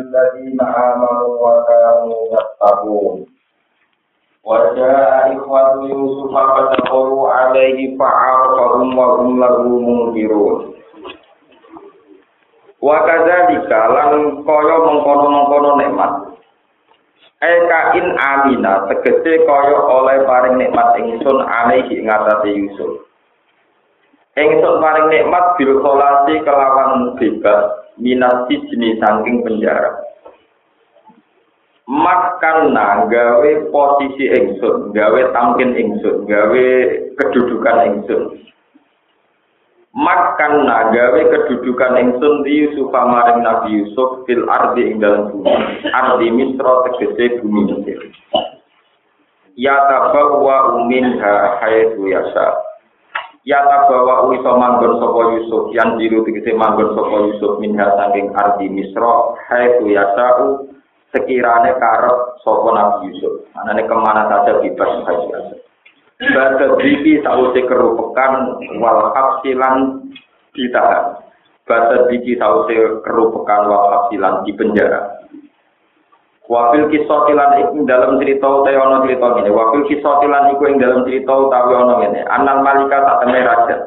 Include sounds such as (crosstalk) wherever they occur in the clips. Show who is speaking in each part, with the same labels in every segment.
Speaker 1: الذين آمنوا وكانوا يتقون وجاء إخوة يوسف فدخلوا عليه فعرفهم وهم له منكرون Wakadzalika lan kaya mengkono-mengkono nikmat. Eka in amina tegese kaya oleh paring nikmat ingsun alaihi ing atase Yusuf. Ingsun paring nikmat bil kholasi kelawan bebas minasi jenis saking penjara. Makanna gawe posisi ingsun, gawe tamkin ingsun, gawe kedudukan ingsun. makan nagawe kedudukan ingsun di Yusuf maring Nabi Yusuf fil ardi ing dalam bumi ardi misro tegese bumi Mesir ya tabawa uminha hayatu yasa ya tabawa iso manggon sapa Yusuf yang diru tegese manggon sapa Yusuf minha saking ardi misro hayatu yasa sekirane karep sapa Nabi Yusuf anane kemana saja bebas saja Bada diki sausi kerupekan wal hapsilan ditahan. Bada diki sausi kerupekan wal hapsilan di penjara. Wafil kisotilan iku dalam cerita utawi ana cerita ngene. Wafil kisotilan iku ing dalam cerita utawi ana ngene. Anal malika tak temne raja.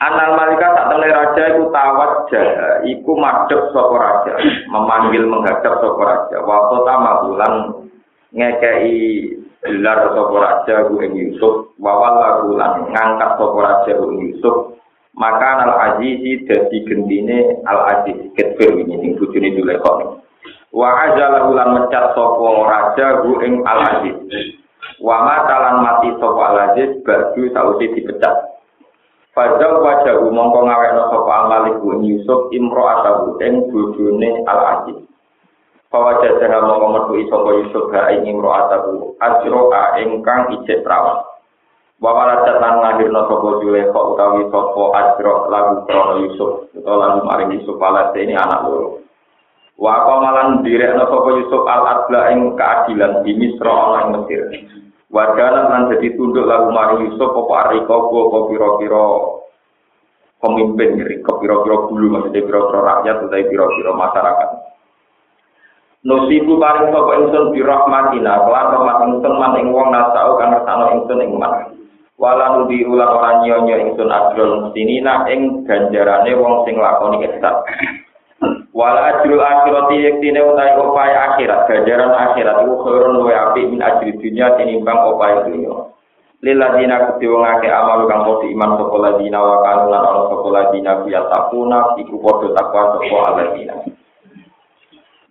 Speaker 1: Anal malika tak temne raja iku tawat jaha, iku madhep sapa raja, memanggil menghadap sapa raja. Wa kota mabulan ngekei gelar sapa raja ku ing Yusuf wawal lagu lan ngangkat sapa raja ku Yusuf maka al azizi dadi gendine al aziz ketfir ini sing bojone Zulaikha wa ajala lan mecat sapa raja ku ing al aziz wa matalan mati sapa al aziz badu sausi dipecat. Fajal wajah mongko ngawekno sapa al malik ku Yusuf imro atabu ing bojone al aziz bahwa jajah mongko metu sapa Yusuf ha ing imro'atahu ajroa ingkang ijek perawan bahwa raja lan ngahirno sapa Zulekha utawi sapa ajro lagu krono Yusuf utawa lagu maring Yusuf alate ini anak loro wa qamalan direkno sapa Yusuf al adla ing keadilan di Misra ing Mesir Wadana lan jadi tunduk lagu maring Yusuf apa ariko apa pira-pira pemimpin riko pira-pira bulu maksudnya pira-pira rakyat utawa pira-pira masyarakat Nusibu paring sapa ingsun bi rahmatina, kelan rahmat ingsun man ing wong nasau kang ngersano ingsun ing man. Wala nudi ulang ora nyonya ingsun ajrul mustinina ing ganjarane wong sing lakoni ihsan. Wala ajrul akhirati yektine utahe upaya akhirat, ganjaran akhirat iku khairun luwe apik min ajri dunya tinimbang upaya dunya. Liladina kudu wong akeh amal kang padha iman sapa ladina wa kanu lan ana sapa ladina biya takuna iku padha takwa sapa aladina.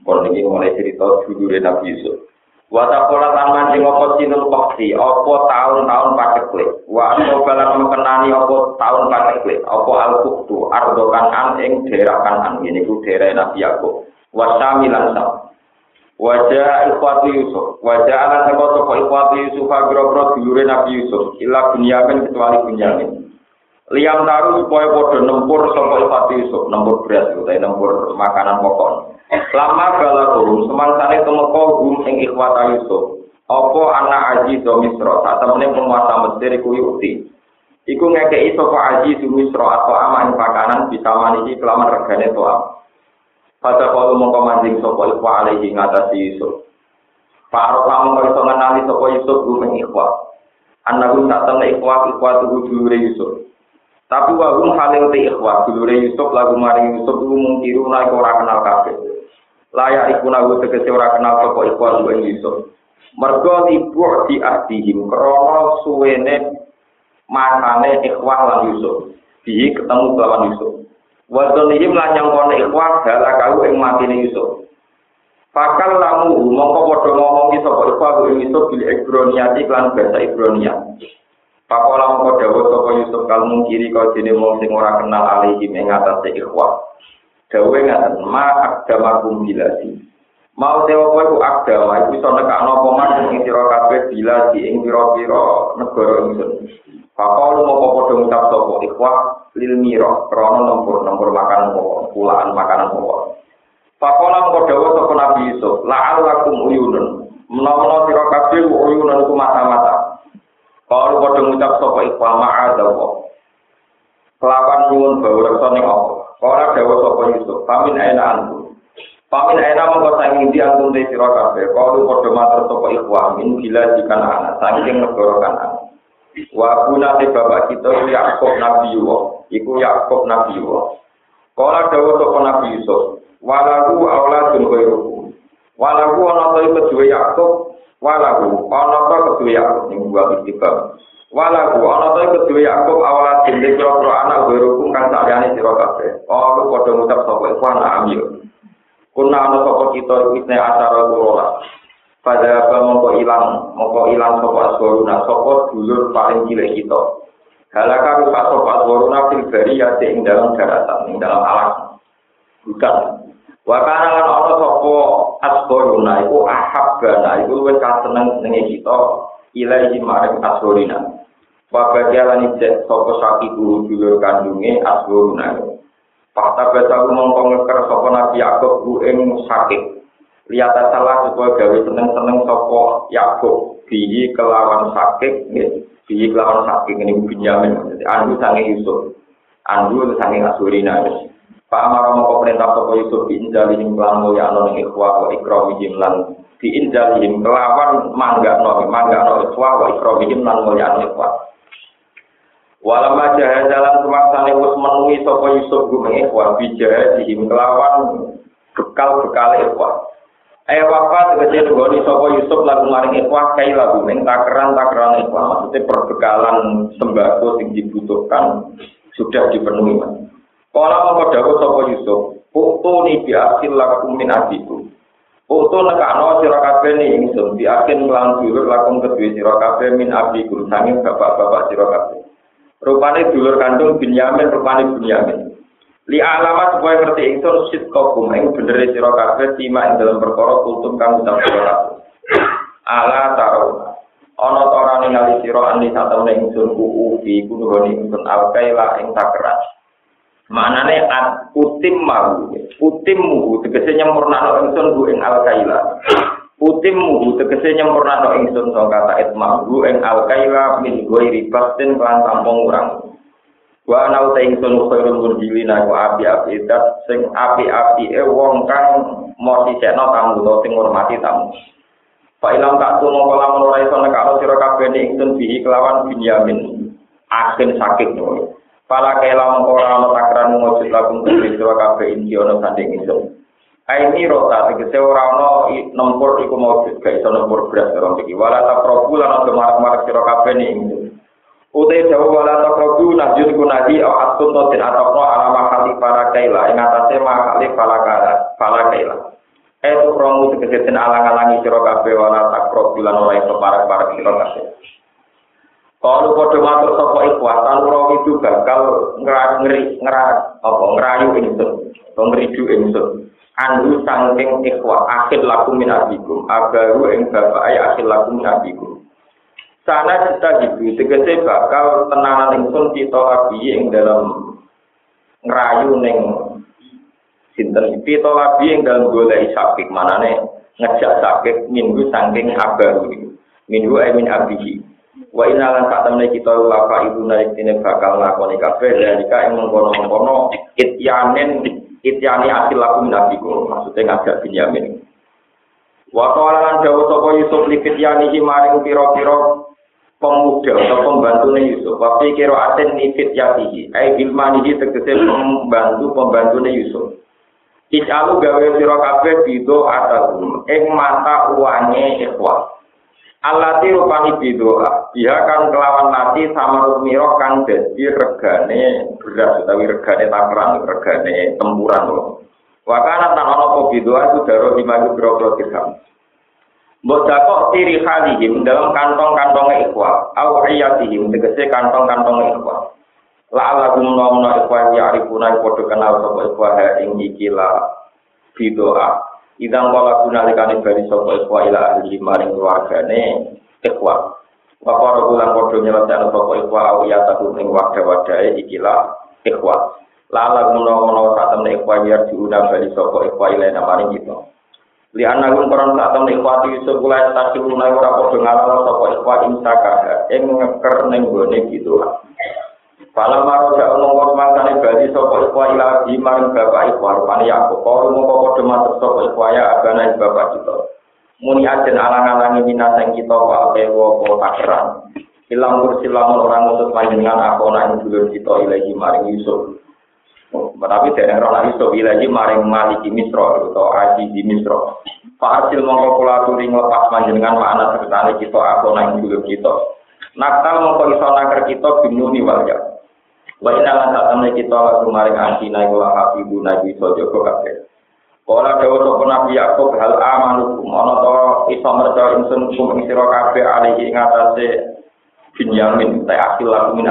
Speaker 1: Kalau ini mulai cerita judulnya Nabi Yusuf. Wata pola taman sing apa sinul wakti, apa tahun-tahun pateklik. Wa apa balang mengenani apa tahun pateklik, apa al-buktu, ardokan an ing daerah kanan. Ini ku daerah Nabi Yaakob. Wa samilan sam. Wajah ikhwati Yusuf. Wajah anak seko soko ikhwati Yusuf agro-agro dulure Nabi Yusuf. Ila bunyamin kecuali bunyamin. Liam taruh supaya podo nempur soko ikhwati Yusuf. Nempur beras, nempur makanan pokok. Lama balakum semangsane temeka gum ing ikhwata Yusuf. Apa anak aji do Misra, saat temene penguasa Mesir iku yuti. Iku ngekei sapa aji do Misra atau aman pakanan bisa manisi kelaman regane toa. Pada kalau mongko manjing sapa ikhwa alaihi ngatasi Yusuf. Pak kamu kau iso ngenali sapa Yusuf gum ing ikhwa. Anaku tak temne ikhwa ikhwa dulure Yusuf. Tapi wahum halil te ikhwa dulure Yusuf lagu maring Yusuf iku mungkiru naik ora kenal kabeh. layak iku nahu tegese ora kenal sapa ikhwan wa Yusuf. Mergo ibu di ahdihim krana suwene masane ikhwan lan Yusuf. Bihi ketemu lawan Yusuf. Wa dzalihim lan nyangkone ikhwan halakau ing matine Yusuf. Fakal lamu mongko padha ngomongi sapa ikhwan wa Yusuf bil Ibraniati lan bahasa Ibrania. Pakola mongko dawuh sapa Yusuf kalmu kiri kau dene wong sing ora kenal alihim ing atase ikhwan. dawe ngaten ma agamakum bilasi mau dewa kowe ku agama iku iso nekakno apa man ing sira kabeh bilasi ing pira-pira negara ingsun. Lu mau padha ngucap sapa? Ikhwah lil mira krana nempur-nempur makanan pokok pulaan makanan pokok. Papa lan dawa sapa Nabi Yusuf la'allakum uyunun. Menawa sira kabeh uyunun ku mata-mata Kalau padha ngucap sapa ikhwah ma'adzallah kelawan nyuwun bau reksa ning apa Ora dawa sapa Yusuf, pamin aina antu. Pamin enak mongko saking ndi antum te sira kabeh, kalu padha matur sapa ikhwan min gila jika anak saking negara kanan. Wa kuna te bapak kita Yakub Nabi Yuwa, iku Yakub Nabi Yuwa. Kala dawa sapa Nabi Yusuf, walaku auladun khairukum. Walaku ana ta kedue Yakub, walaku ana ta kedue Yakub ning buah istiqam. Walaku ana ta kedue Yakub auladun de anak khairukum kang sakjane sira kabeh. Oh, lu padha ngucap sapa iku anak ambil. Kuna ana sapa kita isne asara kurola. Pada apa mongko ilang, mongko ilang sapa aswaruna sapa dulur paling cilik kita. Halaka rupa sapa aswaruna fil bari ya ing dalam daratan, ing dalam alam. Bukan. Wakana lan ana sapa aswaruna iku ahabbana iku luwih kaseneng senenge kita ilahi maring aswarina. Wabadialan ijek sapa sakiku dulur kandunge aswaruna. Fakta baca mongko ngeker sapa Nabi Yakub ku sakit. Lihat salah supaya gawe seneng-seneng sapa Yakub bihi kelawan sakit nggih. Bihi kelawan sakit ini Binyamin. Andu sange Yusuf. Andu sange Asurina. Pak Amar mongko perintah sapa Yusuf diinjalihim lan mulya ana ing ikhwa wa ikramihim lan diinjalihim kelawan manggakno manggakno ikhwa wa ikramihim lan mulya ikhwa. Walama jalan semaksane wis menuhi sapa Yusuf gume wa bijahadihim kelawan bekal-bekal ikhwah. Eh wafat tegese nggoni Yusuf lagu maring ikhwah kai lagu ning takeran-takeran ikhwah. Maksudnya perbekalan sembako sing dibutuhkan sudah dipenuhi. Kala mongko dawuh sapa Yusuf, "Uktu ni biasil lakum min abiku." Uktu nekakno sira kabeh ni ingsun biakin lan dulur lakum kedue sira kabeh min abiku sanging bapak-bapak sira kabeh. Rupane dulur kandung Binyamin, rupane Binyamin. Li alamat supaya ngerti ingsun sit kokum ing bener sira kabeh tima ing dalam perkara kultum kang ucap sira Ala taro. Ana ta ora ningali sira andi satemene ingsun kuku fi kunuhoni ingsun alkaila ing takeran. Maknane at utim mau, utim mu tegese nyempurnakno ingsun ku ing alkaila. Utim mu tegese nyempurna ingsun so kata itma gu ing al kaila min goi ribatin kelan tampung urang. Wa ana uta ingsun khairul murjilina ku api api dat sing api api wong kang mau disekno tamu to sing ngurmati tamu. Pak ilang tak tuno kala ora iso nekakno sira kabeh ingsun bihi kelawan Binyamin. Akhir sakit no. Pala kela mengko ora ana takran mujud lakum sira kabeh inji ana sanding ingsun. Aini rota tegese ora ana nempur iku mau gak iso nempur beras ora iki. Wala ta probu lan ana marak-marak sira kabeh ning Utai jawa wala ta probu najud ku nadi au atun to tin atokno alama kali para kaila ing atase makali para kaila para kaila. Eh tu romu tegese tin alang-alangi sira kabeh wala ta probu lan ora iso parak-parak sira kabeh. Kalau kode matur sapa ikhwah, tan ora itu bakal ngeri ngerak apa ngerayu atau ngeridu ingsun. andu sangking ikhwa akhir laku min abikum agaru ing bapak ay akhir laku min abikum sana kita gitu tegese bakal tenanan ingsun kita lagi ing dalam ngerayu ning sinten. Kita lagi ing dalam golek sakit manane ngejak sakit minggu sangking agaru. Minggu ay min abihi wa inalan sak temne kita lapa ibu naik ini bakal lakoni kabeh dari ka ing mengkono-mengkono ityanen ityani asil laku nabiku maksudnya ngajak Binyamin Waktu lan jauh sapa Yusuf li fityani maring pira-pira pemuda atau pembantu Yusuf. Wafi kira aten ni fityatihi. Ai bilmani tegese pembantu pembantu Yusuf. Ijalu gawe sira kabeh bido atau ing mata uane ikhwah. Alati rupani bidoa, dia kan kelawan nasi sama rumiro kan jadi regane beras utawi regane takran, regane tempuran loh. Wakana tan ono po bidoa itu daro dimaju biro dirham. Mbok dakok tiri halihim dalam kantong-kantong ikhwa, au ayatihim tegese kantong-kantong ikhwa. La ala gumno ikhwa ya arifuna podo kenal sapa ikhwa ha ing ikilah bidoa. Idang wala gunalikane bari sapa ikhwa ila ahli maring keluargane ikhwa. Wapara bulan kodo nyelesaikan sapa ikhwa au ya tahu ing wadah-wadahe ikilah ikhwa. Lala guna-guna saat temen ikhwa biar diundang bari sapa ikhwa ila maring kita. Li ana gun koran saat ikhwa di Yusuf kula tasiruna ora padha ngalala sapa ikhwa insaka ing ngeker ning gone gitu. Fala maro jak mongko mangkane bali sapa ikhwa ila di bapak ikhwa rupane Yakub. Kalau mongko padha matur sapa ikhwa ya abana bapak kita. Muni ajen alang-alangi minaseng kita wa pewo apa takeran. Ilang kursi lamun orang ngutus panjenengan aku nak dulur kita ilahi maring Yusuf. Tapi dari roh Yusuf ilahi maring Maliki Misro atau Aji di Misro. Fasil mongko kula turi nglepas panjenengan makna sertane kita aku nak dulur kita. Nakal mongko iso nakar kita binuni wal ya. Wa inna lan kita lagu maring antina iku hafibu nabi iso jaga kabeh. Kala dawa sapa Nabi Yakub hal amanukum ana to iso merca ingsun kum ing sira kabeh alihi ing atase Binyamin ta akil lagu min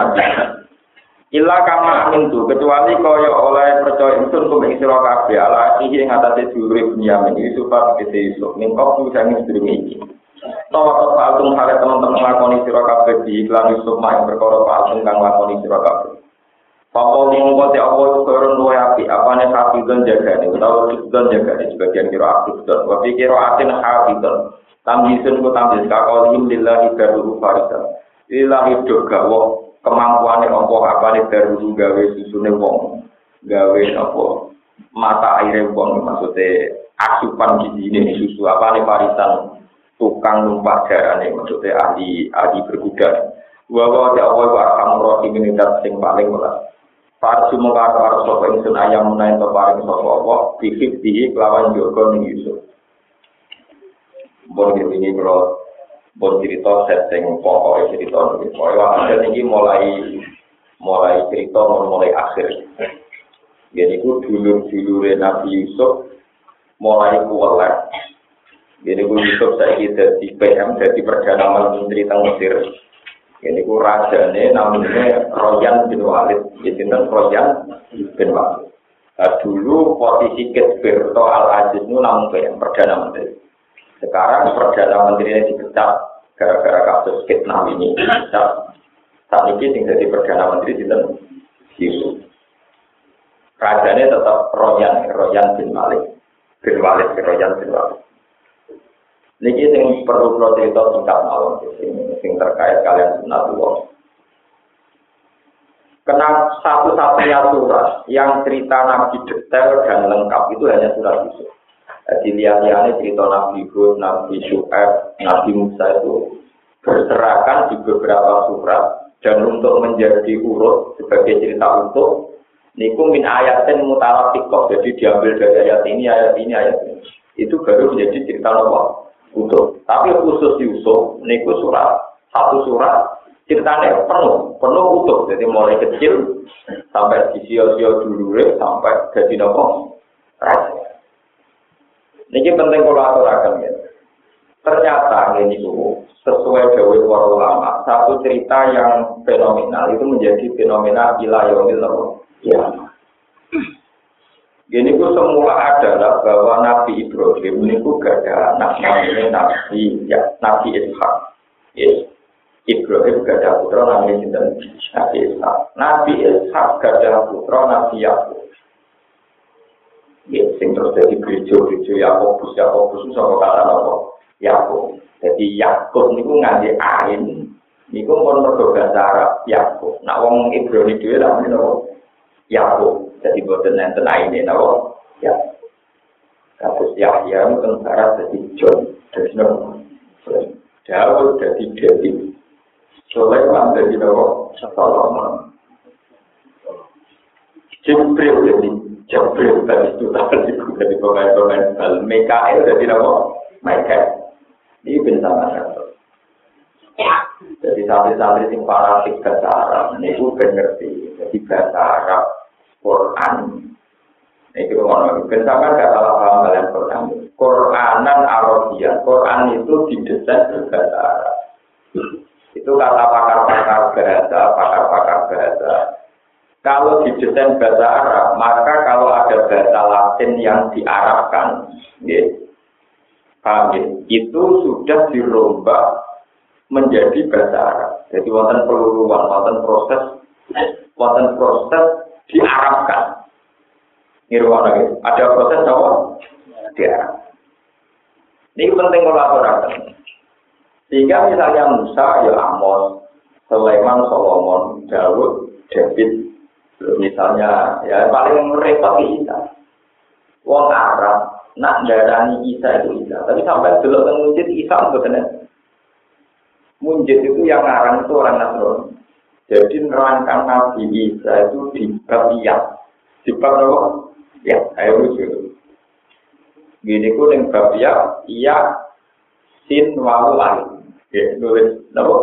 Speaker 1: Illa kama tu kecuali kaya oleh percaya ingsun kum ing sira kabeh ala iki ing atase dulure Binyamin Yusuf kete Yusuf ning kok sing sedurunge iki. Tawa to paltung hale teman-teman lakoni sira kabeh di iklan Yusuf mak perkara paltung kang lakoni sira kabeh. Papa mongko te apa itu koron luwe api, apane hafidun jaga ini, utawa hafidun jaga ini, sebagian kira hafidun, wafi kira atin hafidun, tamjisun ku tamjis, kakolihim lillahi daruru farisa, lillahi doga, wong kemampuannya apa apane daruru gawe susune wong, gawe apa mata airnya wong, maksudnya asupan gizi ini susu, apane farisan, tukang numpak jarane, maksudnya ahli, ahli berkuda, Wawa ya Allah wa arhamur rahimin sing paling welas. Farsu mengkar karo sapa ingsun ayam menawi to paring sapa apa bihib bihi kelawan jogo ning Yusuf. Bon ini kalau bon cerita setting pokok cerita ini. Pokoknya hasil ini mulai mulai cerita mulai akhir. Jadi ku dulu dulu Nabi Yusuf mulai kuat. Jadi ku Yusuf saya jadi PM jadi perdana menteri tentang Mesir. Ini ku rajane namanya Royan bin Walid. Jadi tentang Royan bin Walid. Nah, dulu posisi Ketbirto Al-Aziz itu namun yang Perdana Menteri. Sekarang Perdana Menteri ini dipecat gara-gara kasus Kitnam ini. Dipecat. Saat ini tinggal di Perdana Menteri di Yusuf. Rajanya tetap Royan, Royan bin Malik. Bin Walid, Royan bin Walid. Niki sing perlu kula cerita singkat mawon sing terkait kalian sunatullah. Kena satu-satunya surat yang cerita Nabi detail dan lengkap itu hanya surat Yusuf. Jadi lihat-lihatnya cerita Nabi Hud, Nabi Shu'aib, Nabi Musa itu berserakan di beberapa surat dan untuk menjadi urut sebagai cerita utuh niku min ayatin mutalafikoh jadi diambil dari ayat ini ayat ini ayat ini itu baru menjadi cerita Allah utuh. Tapi khusus Yusuf, niku surat satu surat ceritanya penuh, penuh utuh. Jadi mulai kecil sampai di sio-sio dulu sampai jadi nopo. Ini penting kalau aturakan ya. Ternyata ini tuh sesuai dewi para ulama, satu cerita yang fenomenal itu menjadi fenomena ilayomil ya. Ini ku semula adalah bahwa Nabi Ibrahim ini ku ada anak namanya Nabi ya Nabi Ishak. Yes. Ibrahim ada putra namanya Nabi Ishak. Nabi Ishak ada putra Nabi Yakub. Ya, sing terus jadi gereja-gereja Yakobus, Yakobus itu sama kata apa? Yakub. Jadi Yakub niku nganti ain, niku pun mergo bahasa Arab Yakub. Nak wong Ibrahim itu namanya Yakub. Jadi buatan enten ini, nabo. Ya. Kasus Yahya itu tentara jadi John. Dari nabo. Daud jadi David. Sulaiman jadi nabo. Solomon. Jibril jadi Jibril tadi itu tadi dari pemain-pemain bal. Mikael jadi nabo. Mikael. Ini bersama satu. Jadi santri-santri sing fanatik bahasa Arab, ini gue ngerti. Jadi bahasa Arab Quran. Itu ngono. Misalkan gak salah paham kalian Quran. Quranan Arabia. Quran itu didesain berbahasa Arab. Itu kata pakar-pakar bahasa, pakar-pakar bahasa. Kalau didesain bahasa Arab, maka kalau ada bahasa Latin yang diarabkan, ya, paham ya? Itu sudah dirombak menjadi bahasa Arab. Jadi wonten peluruan, wonten proses, wonten proses diarabkan. Nirwana gitu. Ada proses apa? Diarab. Ini penting kolaborasi. Sehingga misalnya Musa, ya Amos, Sulaiman, Solomon, Daud, David, misalnya ya paling repot Isa. Wong Arab nak darani Isa itu Isa, tapi sampai dulu teng Isa betul Munjid itu yang ngarang itu orang Nasrani. Jadi nerangkan Nabi Isa itu di bab iya. Di bab? Ya, ayo lucu. Gini ku yang bab iya, iya sin wau ain. Ya, nulis apa?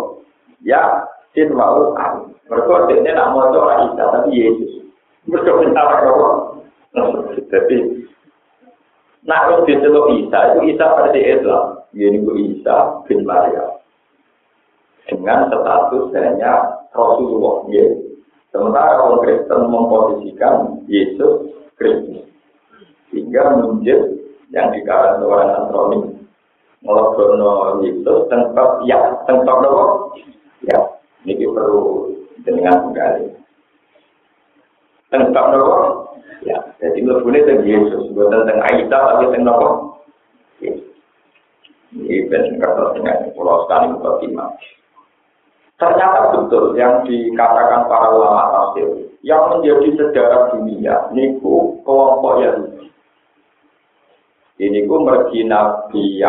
Speaker 1: Ya, sin wau ain. Mereka ini nak mau coba Isa, tapi Yesus. Mereka minta apa? Jadi, nak harus diceluk Isa, itu Isa pada Islam. Gini ku Isa bin Maryam. Dengan status hanya Rasulullah. Ya. Sementara orang Kristen memposisikan Yesus Kristus. Sehingga menjadi yang dikatakan orang Nasrani melakukan Yesus tempat ya tempat apa? Ya, ini perlu dengan kembali. Tempat apa? Ya, jadi lebihnya tentang Yesus, bukan tentang Aisyah tapi tentang? Yesus. Ini benar dengan pulau sekali mukadimah. Ternyata betul yang dikatakan para ulama tafsir yang menjadi sejarah dunia niku kelompok Yahudi. Ini ku mergi Nabi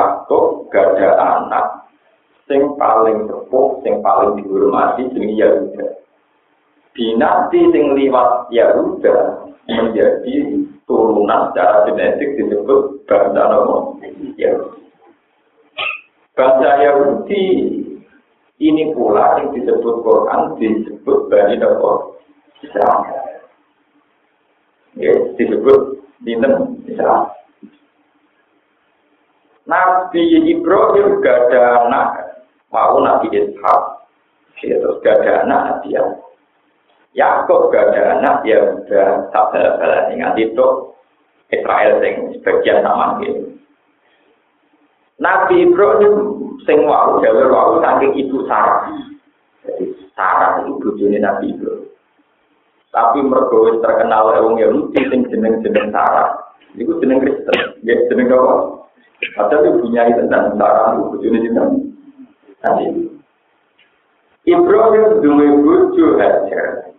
Speaker 1: gada anak sing paling sepuh, sing paling dihormati jenenge Yahuda. Binati sing liwat Yahuda menjadi turunan secara genetik disebut bangsa Yahudi. Bangsa Yahudi ini pula yang disebut Quran disebut Bani Nabi Israel. Ya, disebut Dinten Israel. Nabi Ibrahim gak ada anak, mau Nabi Ishak, ya, terus gak ada anak Nabi Yakub. Yakub gak ada anak, ya udah tak bala ingat itu Israel yang sebagian sama gitu. Nabi Ibrahim sing wau gawe wau saking ibu Sarah. Jadi Sarah itu bojone Nabi Ibrahim. Tapi mergo terkenal wong Yahudi sing jeneng-jeneng Sarah. Iku jeneng Kristen, ya jeneng apa? Padahal punya tentang Sarah itu bojone jeneng Nabi Ibrahim duwe bojo Hajar.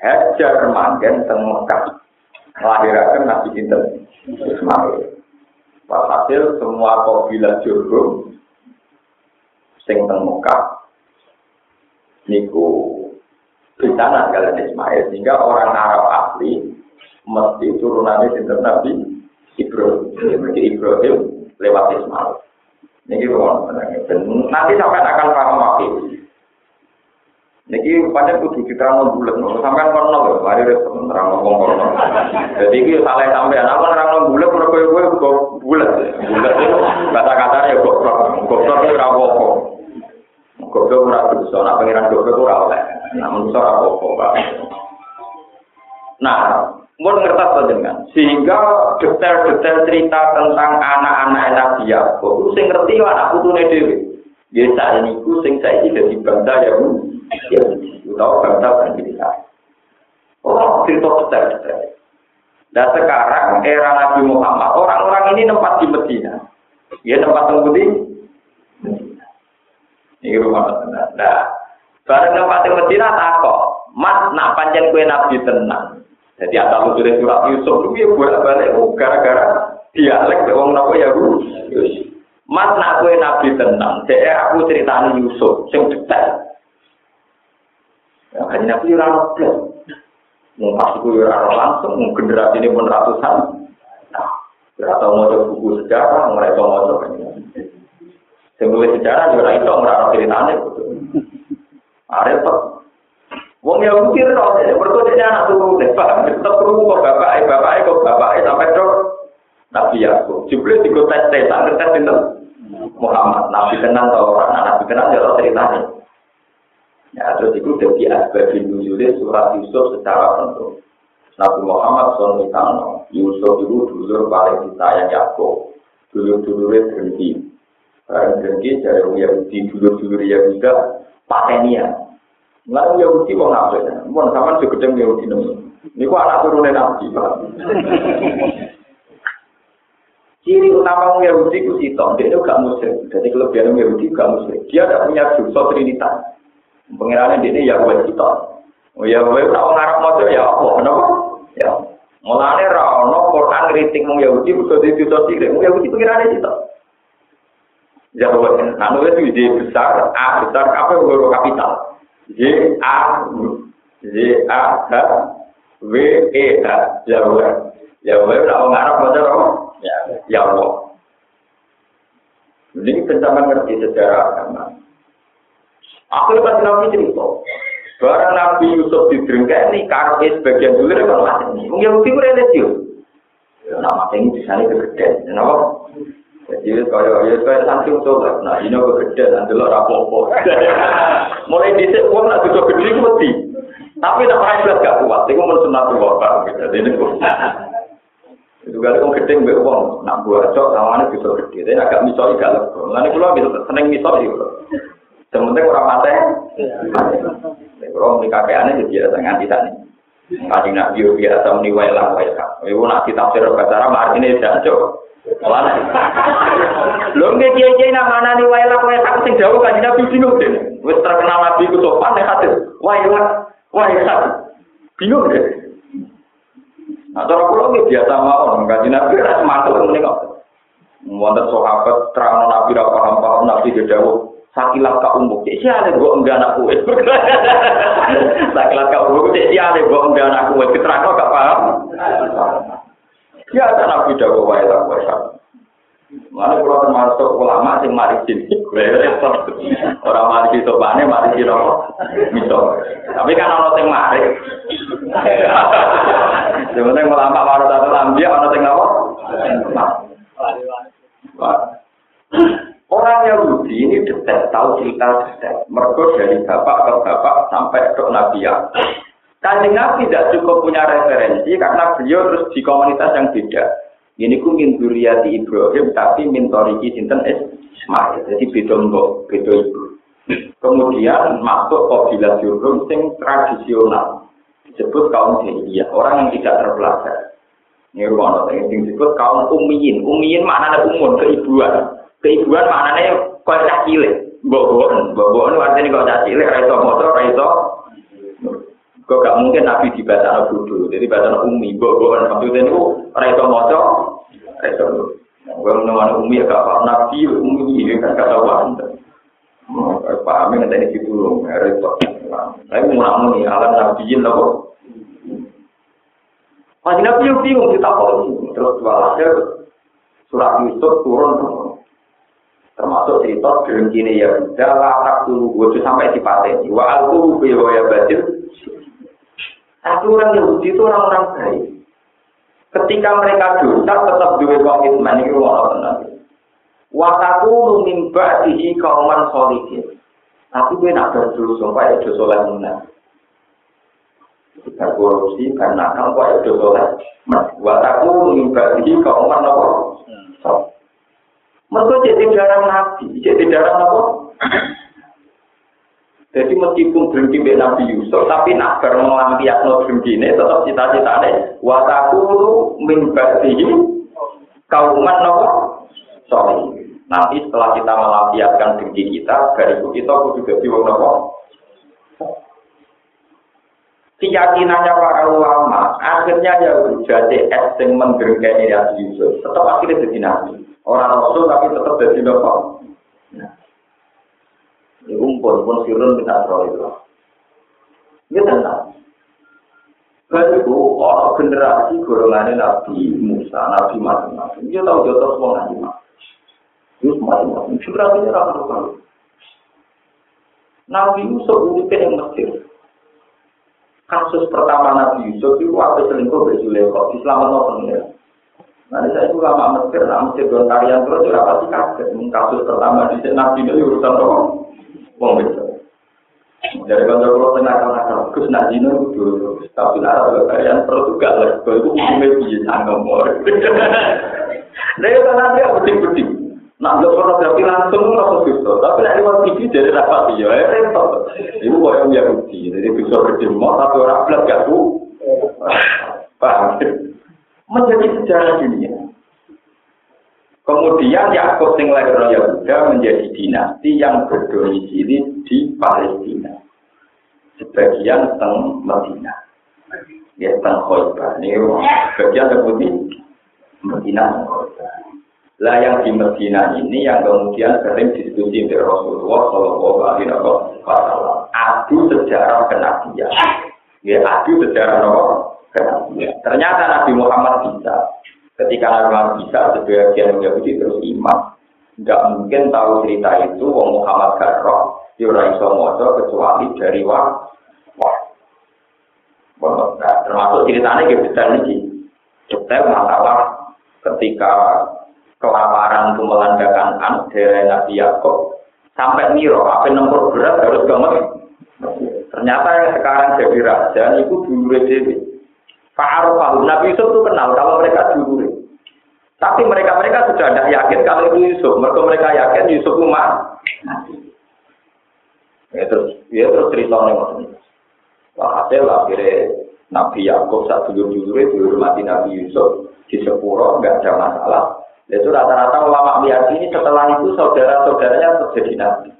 Speaker 1: Hajar manggen teng Mekah. Nglahiraken Nabi Sinten Ismail. Walhasil semua kabilah Jurhum sing teng Mekah niku bencana kalian Ismail sehingga orang Arab asli mesti turunannya sinter Nabi Ibrahim. Jadi Ibrahim lewat Ismail. Ini nanti sampai akan paham waktu Niki pancen kudu diterang bulat, sampean kono lho, mari rek terang ngomong kono. Jadi iki salah sampean, aku nerang bulat mergo kowe kok bulat. Bulat itu kata-kata ya kok kok ora apa-apa. Goblok ora bisa, nak pengiran goblok ora oleh. Namun ora apa-apa, Pak. Nah, mau ngertas dengan sehingga detail-detail cerita tentang anak-anak Nabi Yakub itu sing ngerti anak putune dhewe. Ya saat ini ku sing saiki dadi bangsa ya Bu. Ya utawa bangsa kan kita. Oh, cerita detail-detail. Dan sekarang era Nabi Muhammad, orang-orang ini tempat di Medina. Ya tempat di Ini rumah tenang. Nah, bareng tempat Medina takok, Mas nak panjang kue Nabi tenang. Jadi asal usulnya surat Yusuf itu ya bolak balik oh, gara-gara dialek wong napa ya Bu. Mas nak kue Nabi tenang. Jadi aku ceritanya Yusuf sing detail. Ya, hanya Nabi ora nobel. Mau pas itu ora langsung, generasi ini pun ratusan. Nah, berapa mau buku sejarah, mereka mau coba Sebagai sejarah juga itu orang ceritanya. Ada apa? Wong yang mungkin loh, berikutnya anak tuh deh, pak, tetap perlu kok bapak, bapak, kok bapak, sampai dok. Nabi Yakub, juga ikut tes tes, tes tes itu Muhammad, Nabi kenal tau orang, Nabi kenal ya ceritanya. Ya, terus itu jadi asbabin nuzulnya surat Yusuf secara tentu. Nabi Muhammad SAW, Yusuf itu dulu paling disayang Yakub, dulu-dulu berhenti. Barang dengki dari Yahudi dulu-dulu Yahuda patenia. Nggak Yahudi mau ngapain? Mau sama segede Yahudi nih. Ini kok anak turunan Nabi Ciri utama Yahudi itu sitok, dia itu gak muslim. Jadi kelebihan Yahudi gak muslim. Dia tidak punya dosa trinitas. Pengirannya dia ini Yahweh. Oh ya, kowe ora ngarep maca ya apa? Kenapa? Ya. Mulane ra ono Quran kritik mung Yahudi kudu ditutup sithik. Mung Yahudi pikirane sitok. Ya, nah, itu ide besar, A besar, apa yang kapital? J A J A H W E H Yahweh. Yahweh ora ngarep maca apa? Ya, ya Allah. Jadi kita ngerti sejarah agama. Akhirnya pas Nabi cerita, barang Nabi Yusuf didrengkeni, karena sebagian dulu kan mati. Mungkin Yahudi itu religius. Ya, ini bisa nih kegedean. Kenapa? Jadi kalau ya kan santun coba, nah ini aku gede, nanti lo rapopo. (laughs) Mulai dhisik wong nak tutup gede itu mesti. Tapi tak pernah jelas gak kuat, (laughs) itu mau sunat tuh apa? Jadi ini pun. Itu kalau uang gede nggak uang, nak buat cok, sama ini gede, ini agak misal juga lo. Nanti kalau bisa seneng misal sih lo. Sementara orang mateng, kalau di kakek aneh jadi ada tangan di sana. Kadang nak biasa meniwailah, wailah. Ibu nak kita cerita cara, ini jangan cok. Walah. Lho nggih kiye-kiye nang ana ni wae lak kowe tak sing jauh kan Nabi bingung deh. Wis terkenal Nabi ku sopan nek hadir. Wae lak, wae lak. Bingung deh. Nah, cara kula nggih biasa mawon kan Nabi ra matur ngene kok. Wonten sahabat terangno Nabi ra paham paham Nabi gedawu. Sakilat ka umbuk, cek si ale bo enggak anak kuwe. (laughs) Sakilat ka umbuk, cek si ale bo enggak anak kuwe. Keterangno gak paham. Ya ada nabi dawa wae lah wae Mana kalau termasuk ulama sing mari sini. Orang mari itu bane, mari itu misal. Tapi kan orang sing mari. Sebenarnya ulama baru satu lambi, orang sing apa? Orang Yahudi ini detail, tahu cerita detail. Mereka dari bapak ke bapak sampai ke Nabi ya. Kanjeng Nabi tidak cukup punya referensi karena beliau terus di komunitas yang beda. Ini ku min di Ibrahim tapi min toriki sinten Ismail. Jadi beda mbok, beda ibu. Kemudian masuk kabilah Jurhum sing tradisional. Disebut kaum jahiliyah, orang yang tidak terpelajar. Ini rumah yang disebut kaum umiyin. Umiyin maknanya umur, keibuan. Keibuan maknanya kau cah cilik. Bobon, bobon artinya kau cah cilik, raiso motor, raiso. Kau gak mungkin nabi di bahasa bodoh, jadi bahasa umi, bobon. Maksudnya itu raiso motor, raiso. Gue menemukan umi ya gak paham nabi, umi ya kan gak tahu Pahamnya nanti ini gitu, repot. Saya mau nih, alam nabiin lah kok. Masih nabi yang bingung, kita terus dua surat Yusuf turun. Termasuk cerita gerengkine ya udah latak dulu gue sampai di pateni wa aku ya batil tapi orang Yahudi itu orang-orang baik. Ketika mereka dosa tetap dua komitmen itu orang tenang wataku lumimba dihi kauman solikin tapi gue nak dulu sampai itu soleh mana kita korupsi karena kamu kok itu soleh wataku lumimba dihi kauman apa? Mereka jadi darah nabi, jadi darah apa? Jadi meskipun berhenti mbak Nabi Yusuf, tapi nak bar melampiasno berhenti ini tetap cita-citane wataku min ba'dihi kauman nopo sorry. Nanti setelah kita melampiaskan dengki kita, dari itu kita kudu jadi wong nopo. Keyakinannya para ulama, akhirnya ya jadi es yang mendengkeni Nabi Yusuf, tetap akhirnya jadi Nabi. Orang rasul tapi tetap jadi bapak. Umpun pun sirun kita terlalu itu. Ini tenang. Lalu orang generasi golongan Nabi Musa, Nabi macam-macam. Dia tahu terus mau ngaji mak. Terus macam-macam. Generasinya rakyat. Nabi Yusuf itu yang Mesir. Kasus pertama Nabi Yusuf itu apa selingkuh. Islam atau pengira. Nanti saya juga lama Mesir, nah Mesir don tarian terus juga pasti kaget. Kasus pertama di nabi itu urusan apa? Wong besar. Dari kantor kalau tengah tengah terus nabi itu dulu. Tapi kalau kalian perlu juga lah. Kalau itu hukumnya bisa sangat mor. Lalu kan nanti aku penting-penting. Nah, lo fotografi langsung langsung gitu. Tapi nanti waktu TV jadi rapat ya, repot. Ibu kok yang Yahudi, jadi bisa berdemo tapi orang belas gak tuh. Paham? menjadi sejarah dunia. Kemudian Yakub sing lahir Yahuda menjadi dinasti yang berdomisili di Palestina. sebagian teng Medina. Ya teng Khoibar. Ini bagian Medina Lah yang di Medina ini yang kemudian sering diskusi dengan Rasulullah Shallallahu Alaihi Wasallam. Adu sejarah kenabian. Ya adu sejarah kenabian. Ternyata Nabi Muhammad bisa. Ketika Nabi bisa, sebagian Yahudi terus iman. Tidak mungkin tahu cerita itu Wong Muhammad Garroh di iso moco kecuali dari wah wah. Termasuk ceritanya gitu detail ini. Detail masalah ketika kelaparan itu melandakan an Nabi Yakob sampai Miro apa nomor berat harus gemes ternyata yang sekarang jadi raja itu dulu jadi Pak Nabi Yusuf itu kenal kalau mereka dulu tapi mereka mereka sudah tidak yakin kalau itu Yusuf. Mereka mereka yakin Yusuf itu ya terus ya terus cerita nih Wah, hasil akhirnya Nabi Yakub saat dulu dulu dihormati Nabi Yusuf di sepuro nggak ada masalah. Itu rata-rata ulama meyakini setelah itu saudara-saudaranya terjadi nabi.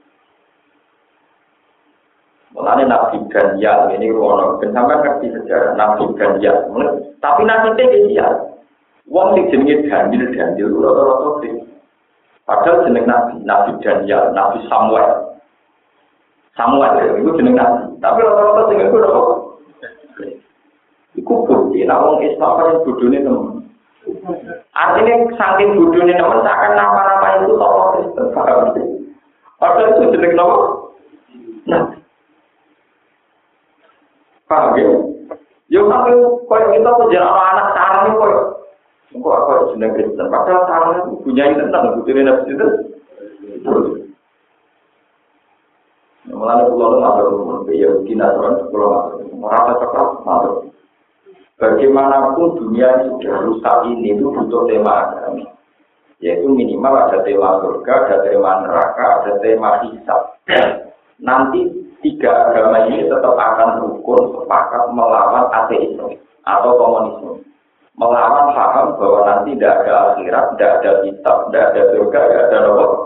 Speaker 1: Mulanya Nabi Ganyal ini ruang sampai ngerti sejarah Nabi Ganyal. Tapi nanti dia Wong sing jenenge Daniel Daniel rata-rata Padahal jeneng Nabi, Nabi Daniel, Nabi Samuel. Samuel itu jeneng Nabi. Tapi rata-rata sing iku ora Iku bukti, nah wong Islam paling bodone temen. Artinya saking bodohnya teman seakan nama-nama itu tokoh Kristen. Padahal itu jelek nama. Nah. Paham ya? Ya tapi kalau kita punya anak sarang itu kok kok aku jeneng Kristen. Padahal sarang itu punya itu tentang bodohnya nabi itu. Mulanya pulau itu ngatur, ya kita terus pulau ngatur, merasa cekap ngatur. Bagaimanapun dunia ini sudah rusak ini itu butuh tema agama. Yaitu minimal ada tema surga, ada tema neraka, ada tema hisab. Nanti tiga agama ini tetap akan rukun sepakat melawan ateisme atau komunisme. Melawan paham bahwa nanti tidak ada akhirat, tidak ada hisab, tidak ada surga, tidak ada neraka.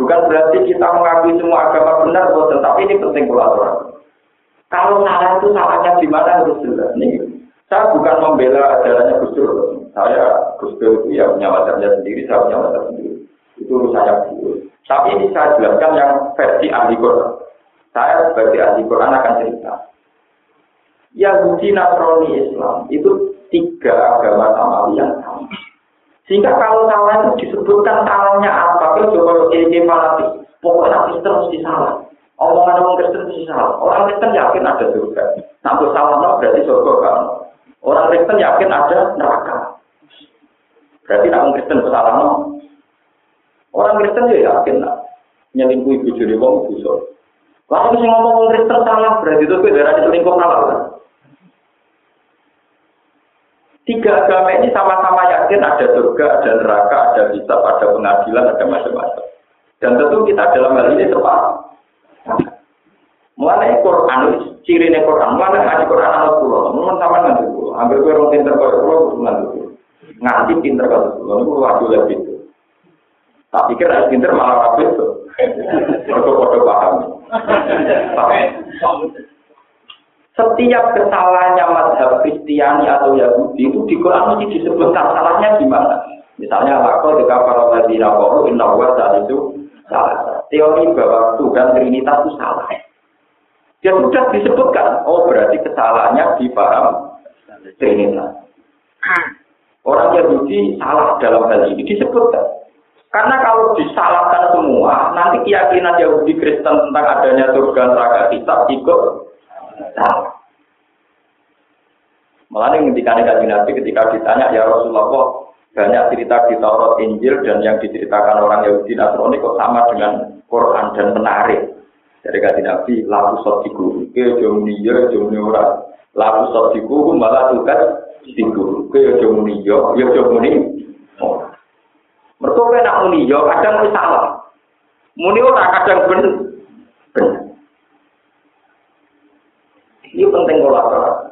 Speaker 1: Bukan berarti kita mengakui semua agama benar, tetapi ini penting kolaborasi. Kalau salah itu salahnya di mana harus jelas. Nih, saya bukan membela ajarannya Gus. Saya Gus Dur itu ya punya sendiri, saya punya sendiri. Itu urusannya Gus Tapi ini saya jelaskan yang versi ahli Quran. Saya sebagai ahli Quran akan cerita. Yahudi, Nasrani, Islam itu tiga agama sama yang sama. Sehingga kalau salah itu disebutkan salahnya apa, kalau coba ini fanatik, pokoknya Kristen mesti salah. Omongan orang Kristen itu salah. Orang Kristen yakin ada surga. Sampai salah no, berarti surga kan. Orang Kristen yakin ada neraka. Berarti orang Kristen salah no. Orang Kristen ya yakin lah. Nyelingkuh ibu jadi wong busur. Lalu sih ngomong orang Kristen salah, berarti itu beda selingkuh salah kan. Tiga agama ini sama-sama yakin ada surga, ada neraka, ada hisab, ada pengadilan, ada macam-macam. Dan tentu kita dalam hal ini tepat Mulai Quran, ciri nih Quran, mulai ngaji Quran anak pulau, mun sama nanti pulau, hampir gue orang pinter kau pulau, nanti pulau, ngaji pinter kau pulau, itu wajib lebih. Tak pikir harus pinter malah rapi itu, foto-foto paham. Setiap kesalahannya madhab Kristiani atau Yahudi itu di Quran mesti disebutkan salahnya gimana. Misalnya, aku jika para nabi nabi inna wa itu salah. Teori bahwa Tuhan Trinitas itu salah. Dia sudah disebutkan, oh berarti kesalahannya di paham Trinitas. Orang Yahudi salah dalam hal ini disebutkan. Karena kalau disalahkan semua, nanti keyakinan Yahudi Kristen tentang adanya surga neraka kita ikut salah. Malah ketika Nabi ketika ditanya ya Rasulullah banyak cerita di Taurat Injil dan yang diceritakan orang Yahudi Nasrani kok sama dengan Quran dan menarik. Dari kata Nabi, lalu sotiku, ke jomni ya jomni ora. Lalu sotiku malah tugas diku, ke jomni ya, ya jomni. Mereka nak muni ya, kadang muni salah. Muni ora kadang ben. Ini penting kolaborasi.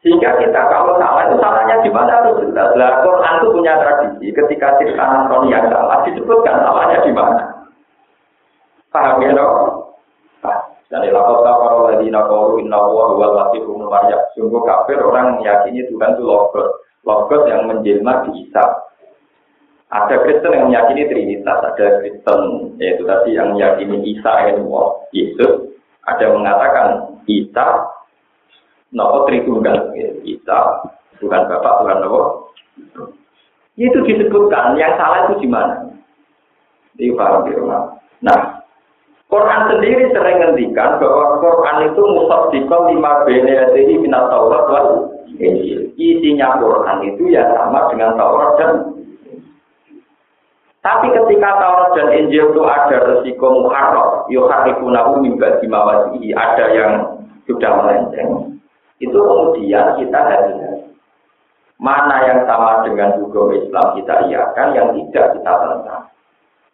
Speaker 1: Sehingga kita kalau salah itu salahnya di mana harus jelas. Lah Quran itu punya tradisi ketika cerita Nasrani yang salah disebutkan salahnya di mana. Paham ya, no? Dan ilakot kafar lagi nakoru inna wa huwa Maryam. Sungguh kafir orang meyakini Tuhan itu logos. Logos yang menjelma di Isa. Ada Kristen yang meyakini Trinitas, ada Kristen yaitu tadi yang meyakini Isa yang Yesus. Ada yang mengatakan Isa, nopo Tritunggal, Isa, Tuhan Bapak, Tuhan Nopo. Itu disebutkan, yang salah itu di mana? Ini paham di rumah. Nah, Quran sendiri sering ngendikan bahwa Quran itu musaddiqal lima jadi minat Taurat. Isinya Quran itu ya sama dengan Taurat dan tapi ketika Taurat dan Injil itu ada resiko muharram, yuharifunahu mimba dimawasihi, ada yang sudah melenceng. Itu kemudian kita hati Mana yang sama dengan hukum Islam kita iakan, yang tidak kita tentang.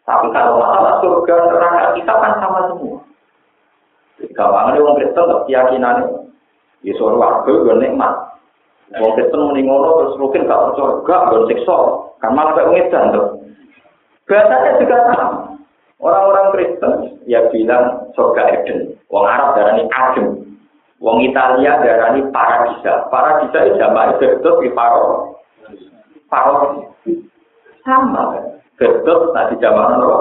Speaker 1: Tapi kalau masalah surga neraka kita kan sama semua. Gampangnya orang Kristen keyakinan di suara warga gue nikmat. Orang Kristen meninggal terus mungkin gak percaya, gak gue siksa, kan malah kayak ngedan tuh. Bahasanya juga sama. Orang-orang Kristen ya bilang surga Eden. Wong Arab darani Adem. Wong Italia darani Paradisa. Paradisa itu jamaah itu di Paro. Paro. Sama kan. Betul tadi zaman apa?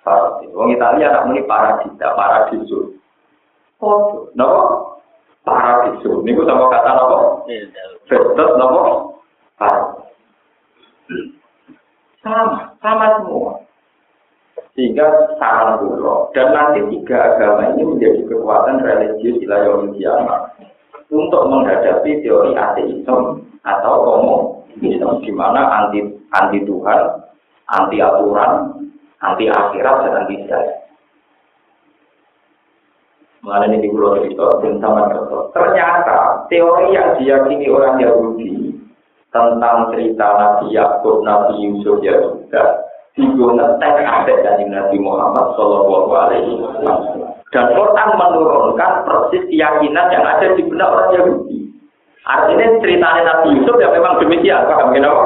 Speaker 1: Paradiso. Wong Italia anak muni paradisa, paradiso. Oh, nopo? Paradiso. Niku sama kata nopo? Betul nopo? Paradiso. Sama, sama semua. Sehingga saran dulu. Dan nanti tiga agama ini menjadi kekuatan religius ilayah kiamat untuk menghadapi teori ateisme atau komunisme di mana anti anti Tuhan anti aturan, anti akhirat, dan anti saya. Mengenai ini di Pulau Cerita, ternyata teori yang diyakini orang Yahudi tentang cerita Nabi Yakub, Nabi Yusuf ya juga digunakan ada dari Nabi Muhammad Shallallahu Alaihi Wasallam. Dan Quran menurunkan persis keyakinan yang ada di benak orang Yahudi. Artinya ceritanya Nabi Yusuf ya memang demikian, paham kenapa?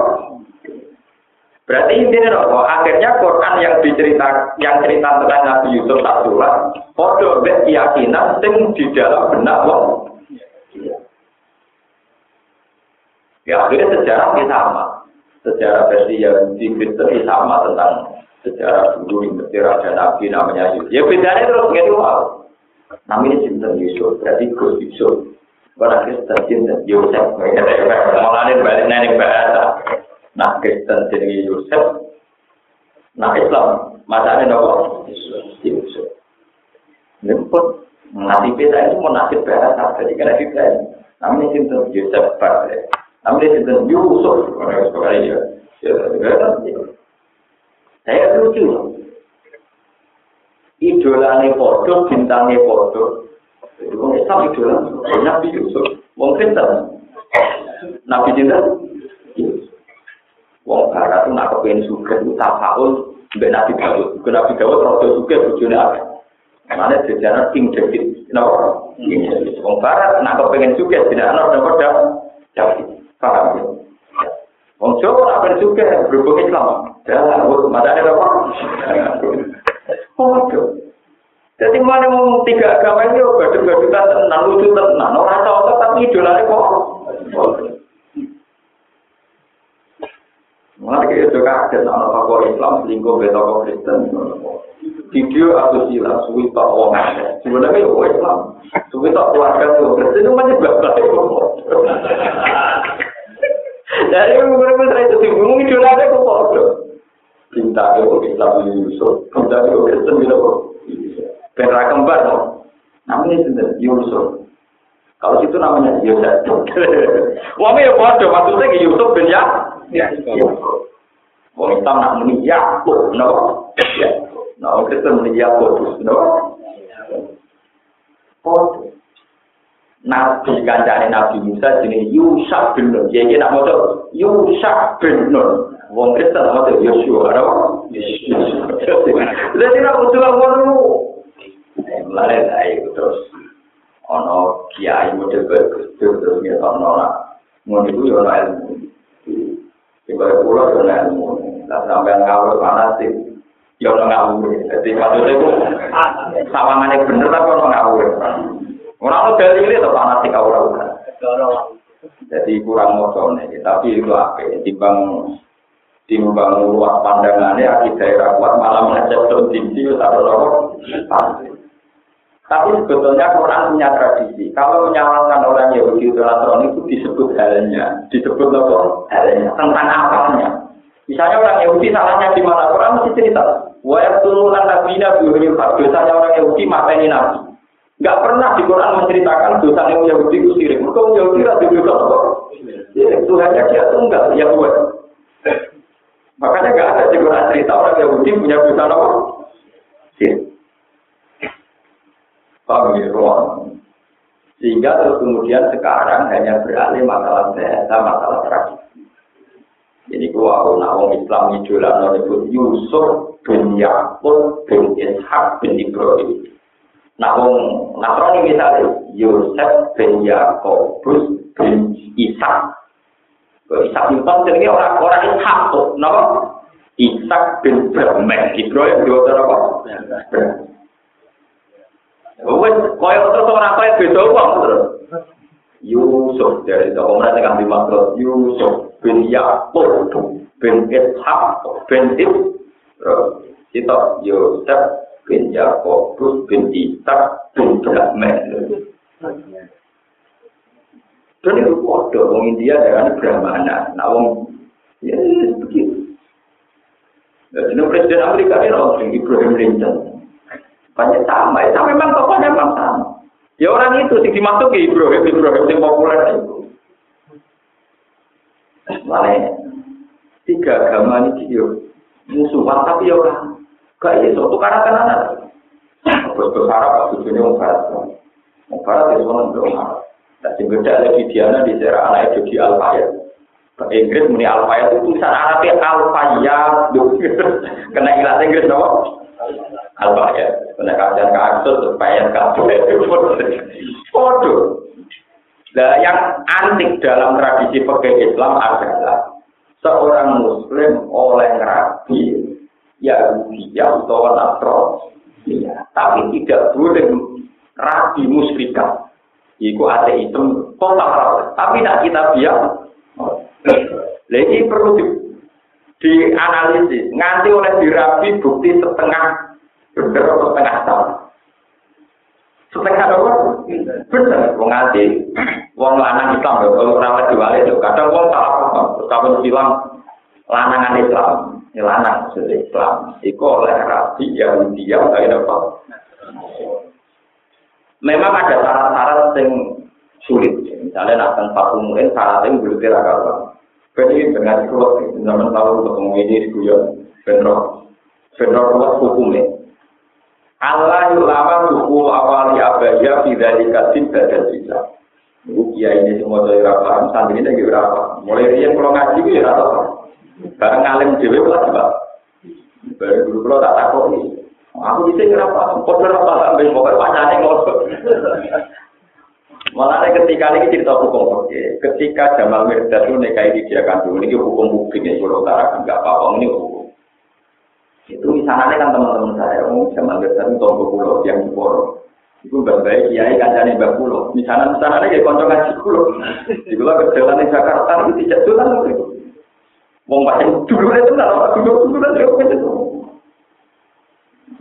Speaker 1: Berarti intinya apa? Akhirnya Quran yang dicerita yang cerita tentang Nabi Yusuf tak surat, podo keyakinan sing di dalam benak wong. Ya akhirnya sejarah ini sama. Sejarah versi yang di Kristen sama tentang sejarah dulu yang raja Nabi namanya Yusuf. Ya bedanya terus gitu wow. Namanya Sinten Yusuf, berarti Gus Yusuf. Orang Kristen Sinten Yusuf, malah balik nenek bahasa. Nah Kristen jadi Yusuf, nah Islam masanya nopo Yusuf. Ini pun nasib kita itu mau nasib bahasa jadi karena kita namanya sinten Yusuf Namanya sinten Yusuf. Orang sekarang ya, saya lucu. Idolane podo, bintangnya podo. Itu Islam idola, Nabi Yusuf. Mungkin tak? Nabi Jinten Wong barat itu nak kepengen suka itu tafaul mbak Nabi Dawud. Nabi Dawud rada suka apa? Mana sejarah King David. Kenapa? Wong barat nak kepengen suka tidak ana dapat. Paham ya? Wong Jawa kepengen suka berhubung Islam. Ya, wong madane apa? Oh, jadi mana ngomong tiga agama ini, badut-badutan tenang, lucu tenang, orang tahu tapi idolanya kok. Mengenai itu kaget anak tokoh Islam selingkuh be tokoh Kristen. Video atau sila suwi tak wong Sebenarnya itu Islam. Suwi tak keluarga itu Kristen itu banyak banget. Dari beberapa itu bingung itu ada kok kok. Cinta itu Islam Yusuf. Cinta itu Kristen gitu kok. Penra kembar no. Namanya itu Yusuf. Kalau itu namanya Yusuf. Wah, ya bodoh maksudnya Yusuf bin ya. Ya, Wong Islam nak muni Yakub, no? Ya. Nah, Kristen muni Yakub, no? Oh. Nabi kancane Nabi Musa jenenge Yusuf bin Nun. Jadi nak maca Yusuf bin Nun. Wong Kristen maca Yosua, no? Jadi nak maca ngono. Mulai dari terus ono kiai model bagus terus ngetokno lah. Ngono iku yo ilmu. Ibarat pulau dan ilmu. Nah sampai ngawur panas sih. Ya ono ngawur. Jadi maksudnya itu sawangannya bener tapi ono ngawur. Orang ono dalile to fanatik ora ora. Jadi kurang mocone, tapi itu apa? Timbang timbang luas pandangannya akibat daerah kuat malah mengecek tuh tinggi lorok. Tapi sebetulnya Quran punya tradisi. Kalau menyalahkan orang Yahudi atau Nasrani itu disebut halnya, disebut apa? Halnya tentang apanya. Misalnya orang Yahudi salahnya di mana Quran mesti cerita. Wa yaqtuluna nabiyina bi ghairi haq. Dosanya orang Yahudi mateni nabi. Enggak pernah di Quran menceritakan dosa yang Yahudi itu sirik. Mereka Yahudi itu dosa apa? Sirik. Tuhannya dia tunggal, ya buat. Makanya enggak ada di Quran cerita orang Yahudi punya dosa apa? Sirik. Ya, Sehingga terus kemudian sekarang hanya beralih masalah bahasa, masalah tradisi. Jadi gua aku nak Islam idola nyebut Yusuf bin Yakub bin Ishak bin Ibrahim. Wong Nasrani misalnya Yusuf bin Yakub bin Ishak. Ishak itu jenenge orang orang Ishak tuh, napa? Ishak bin Ibrahim, Ibrahim dua apa? Wes koyo terus ora koyo beda wong terus. Yusuf dari itu orang yang dimaksud Yusuf bin Yakub bin Ishak bin Ibrahim itu Yusuf bin Yakub bin Ishak bin Ibrahim. Dan itu kode orang India dengan Brahmana, nah orang ya begitu. Jadi Presiden Amerika ini orang Ibrahim Lincoln. Banyak sama, itu memang tokohnya memang sama. Ya orang itu sih dimasuk ke Ibrahim, Ibrahim yang populer itu. Mana tiga agama ini musuhan tapi ya orang gak iya suatu karena kanan Terus berharap tujuannya mau barat, mau barat harap. Dan yang beda lagi Diana di daerah anak itu di Alfayat. Inggris muni Alfayat itu tulisan Arabnya Alfayat, (laughs) kena ilat Inggris dong. Alba ya, kena kajian kasus supaya kabeh foto. Nah, yang antik dalam tradisi pekerja Islam adalah seorang Muslim oleh rabi Yahudi atau ya, tapi tidak boleh rabi musyrikah. Iku ateisme total, tapi tidak kita biar. Lagi perlu di, dianalisis, nganti oleh dirabi bukti setengah bener atau setengah tahun. Setengah apa? Bener, wong nganti wong lanang Islam kalau ora diwali lho, kadang wong salah kapan bilang lanangan Islam, lanang maksudnya Islam, itu oleh Rabi yang kayak apa? Memang ada syarat-syarat yang sulit, misalnya nak tempat umurin syaratnya belum kira kalau Jadi dengan kuat, zaman tahu ketemu ini di guyon, benro, benro hukumnya. Allah ulama suku awali abaya tidak dikasih badan bisa. Ibu ini semua dari rapat, santri ini lagi berapa? Mulai dia kalau ngaji itu ya rata Barang ngalim dewi lah coba. Baru dulu kalau tak nih. Aku bisa berapa? Kau berapa? Sampai mau berpanjangnya ngosok. Malah ketika ini cerita hukum oke. Ketika Jamal Mirdad itu nikahi dia kan dulu ini hukum publik ya Pulau Utara enggak apa-apa ini hukum itu misalnya kan teman-teman saya, mau sama besar itu tonggo pulau yang di. Itu berbaik kiai kancane mbak pulau. Misalnya misalnya kayak konco ngaji pulau. Di pulau kerjaan di Jakarta itu tidak jalan. Mau macam dulu itu nggak apa dulu dulu itu itu.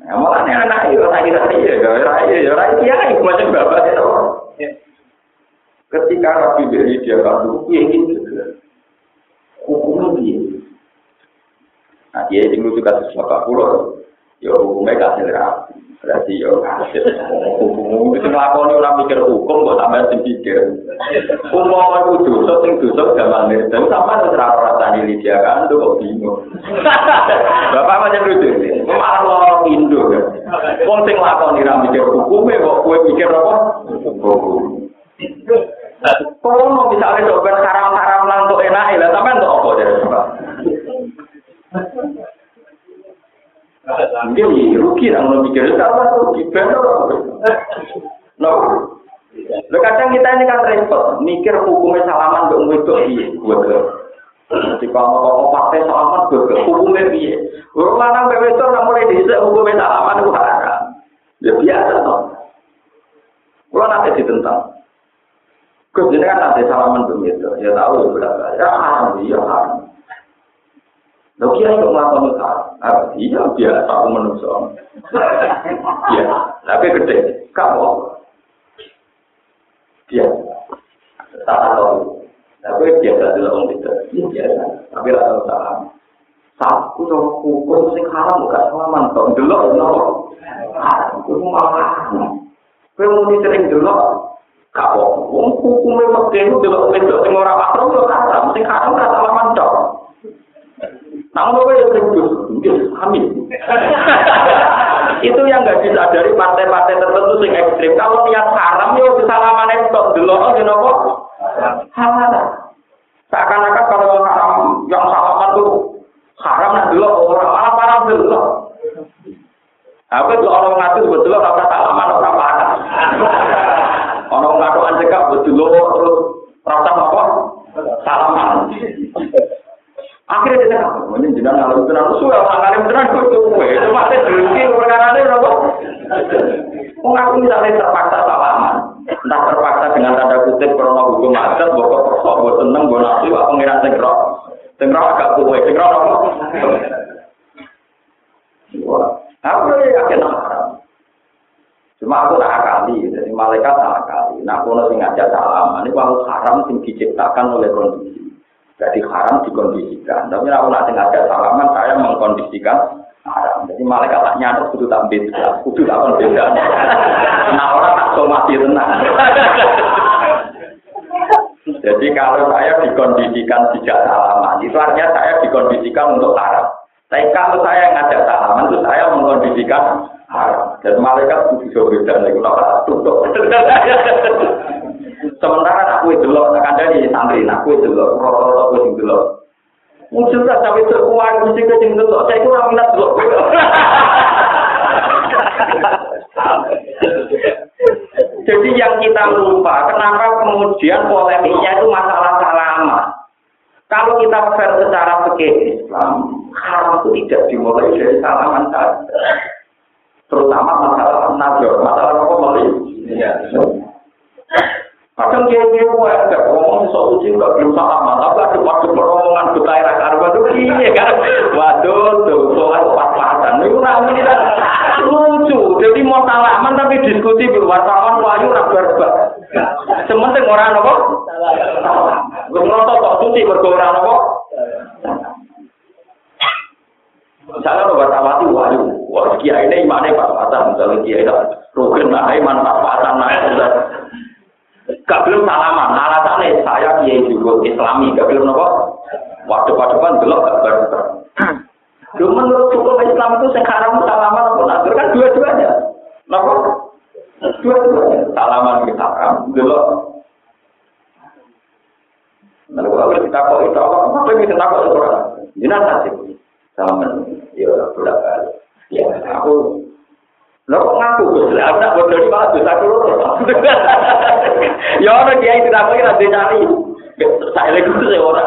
Speaker 1: Nah, malah nih anak itu lagi lagi ya, raya ya raya kiai macam bapak itu. Ketika Rabi beri dia kartu, dia ingin hukumnya dia. Nah, dia lucu kasus bapak pulau, yo hukumnya kasih rapi berarti yo kasih itu ngelakoni ora mikir hukum kok sampai sing pikir umum aku dosa sing dosa zaman ini dan sama terserah rasa diri dia kan? Kok bingung. Bapak macam lucu sih malah ngelakon indo kan? Pun sing lakoni orang mikir hukume kok kue mikir apa? Kalau mau bisa ada dobel karam-karam lah untuk enak, ya, tapi untuk apa jadi Mungkin rugi lah mau mikir, apa rugi benar. No. Lo kadang kita ini kan repot, mikir hukumnya salaman untuk itu iya, gue ke. Nanti kalau pakai salaman gue hukumnya piye? Orang lanang bebek itu mulai dhisik hukumnya salaman itu haram. Ya biasa toh. Kalau nanti ditentang. Gus ini kan nanti salaman begitu, ya tahu ya berapa. Ya haram, iya haram. Lo kira itu melakukan itu Uh, iya biasa manusia. Iya, tapi gede. Kamu biasa. Tahu, tapi biasa tidak orang itu. Biasa, tapi rasa tahu. Satu dong, hukum sing haram gak selamat delok Dulu, no. Hukum malah. Kau mau dicering dulu. Kau, hukum memang dulu. Dulu, dulu, dulu. Orang-orang itu haram. Sing haram gak selamat dong. Namun gue yang serius, amin. itu yang nggak disadari partai-partai tertentu sing ekstrim. Kalau niat haram, yo kesalahan itu dulu, oh, nopo halal. Seakan-akan kalau haram yang salaman itu haram nah dulu orang malah parah dulu. Apa itu orang ngatur betul rasa salaman orang parah. Orang ngatur anjekak betul terus rasa apa? Salaman. Akhirnya dia ini jenang ngalim tenan, suwe orang ngalim tenan itu kue, itu masih berhenti perkara ini berapa? Mengaku misalnya terpaksa salaman, entah terpaksa dengan tanda kutip karena hukum adat, bawa perso, bawa seneng, bawa nasi, bawa pengiran sengrok, sengrok agak kue, sengrok apa? Aku ya yakin. Cuma aku tak akali, jadi malaikat tak akali. Nah, aku nanti ngajak salaman, ini kalau haram yang diciptakan oleh kondisi. Jadi haram dikondisikan. Tapi aku nanti ngajak salaman, saya mengkondisikan haram. Jadi malaikat tak nyadar, kudu tak beda, kudu tak beda. Nah orang tak somasi tenang. Jadi kalau saya dikondisikan tidak salaman, itu artinya saya dikondisikan untuk haram. Tapi kalau saya ngajak salaman, itu saya mengkondisikan haram. Dan malaikat itu bisa beda, lagi kenapa tutup. Sementara aku itu loh, akan dari santri, aku itu loh, rata-rata aku itu loh. Muncul tak sampai terkuat, mesti ke sing delok, saya kurang minat delok. (laughs) Jadi yang kita lupa, kenapa kemudian polemiknya itu masalah lama. Kalau kita fair secara fikih Islam, haram itu tidak dimulai dari salaman saja. Terutama masalah nazar, masalah apa. Kadang dia dia mau agak ngomong soal uji nggak belum sama, tapi ada waktu peromongan ke daerah karuan tuh iya kan, waduh tuh soal pas-pasan, itu namanya kan lucu. Jadi mau salaman tapi diskusi di wartawan wahyu nak berbak. Sementing orang apa? Gue ngerasa kok suci berkurang apa? Misalnya lo wartawan wahyu, wah kiai ini imannya pas-pasan, misalnya kiai itu rukun nah iman pas-pasan nah Gak belum salaman, alasannya saya kiai juga islami, gak belum nopo. Waktu depan belum gak baru Lu menurut hukum Islam itu sekarang salaman atau nazar kan dua-duanya. Nopo? Dua-duanya. Salaman kita haram, belum. Lalu kalau kita kok itu apa? Apa yang kita kok itu orang? Jinak nasib. Salaman, ya udah kali. Ya, aku Lho kok ngaku Gus? Lah tak bodoh di malah dosa kulo. Ya ora kiai tidak kira nanti cari. Saya lagi itu saya ora.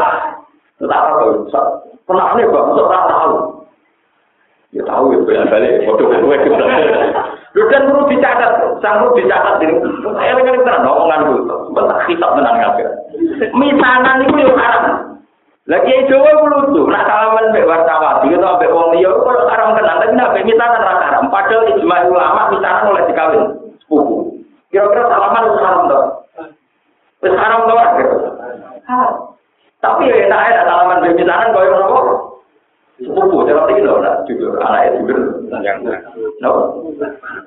Speaker 1: Tak apa kok. Pernah nih bang, ora tahu. Ya tahu ya balik bodoh gue kita. Lu kan perlu dicatat, sanggup dicatat ini. Saya lagi tenan omongan gue. Bentar kita tenang aja. Misanan itu yang haram. Lagi itu Jawa lucu, nak salaman mbek wartawan, gitu mbek wong liya kok haram tenan, tapi nak mbek misanan ra haram. Padahal ijma ulama misanan oleh dikawin sepupu. Kira-kira salaman itu haram toh? Wis haram toh? Haram. Tapi ya enak ada salaman mbek misanan koyo ngono Sepupu, jangan tinggi loh, nak jujur, anak itu jujur. No,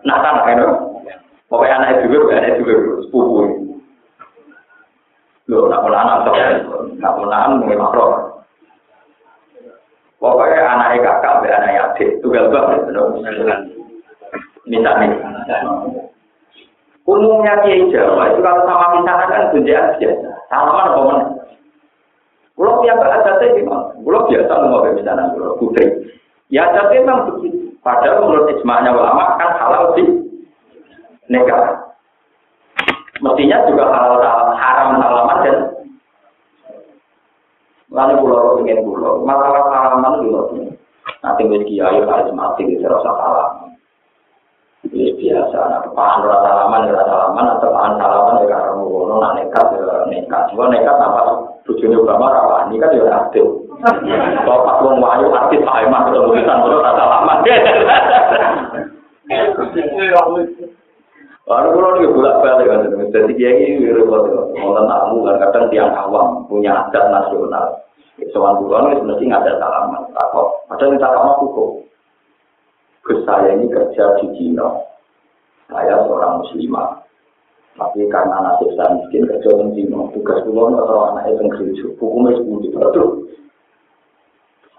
Speaker 1: nak tanah itu. Pokoknya anak itu jujur, anak itu jujur, sepupu. Lho, nak menahan atau nak menahan mungkin makro. Pokoknya anaknya kakak, be anaknya adik, tunggal banget, Misalnya, umumnya kiai Jawa itu kalau sama misalnya kan tunjukkan biasa. Salaman apa mana? Pulau yang berada di? Pulau biasa mau misalnya pulau putri. Ya tapi memang begitu. Padahal menurut ijma'nya ulama kan halal sih negara. Mestinya juga halal haram salaman dan Lalu pulau pengen pulau, masalah salaman dulu. Nanti gue kiai harus mati di serasa salaman. Ini biasa, nah pahan rasa salaman, rasa salaman, atau pahan salaman ya karena ngono, nah nekat, ya nekat. Cuma nekat apa tujuannya Obama rawani kan ya aktif. Kalau pas wong wayu aktif, mah ketemu di sana rasa salaman. Lalu kalau ini bolak balik kan, jadi kiai ini repot, mau tamu kan kadang tiang awam punya adat nasional. Soal bulan itu mesti ada salaman, takut. Padahal kita sama hukum. Gus saya ini kerja di Cina. Saya seorang muslimah. Tapi karena nasib saya miskin kerja di Cina, tugas pulau atau anak itu gereja, hukumnya sepuluh Aduh.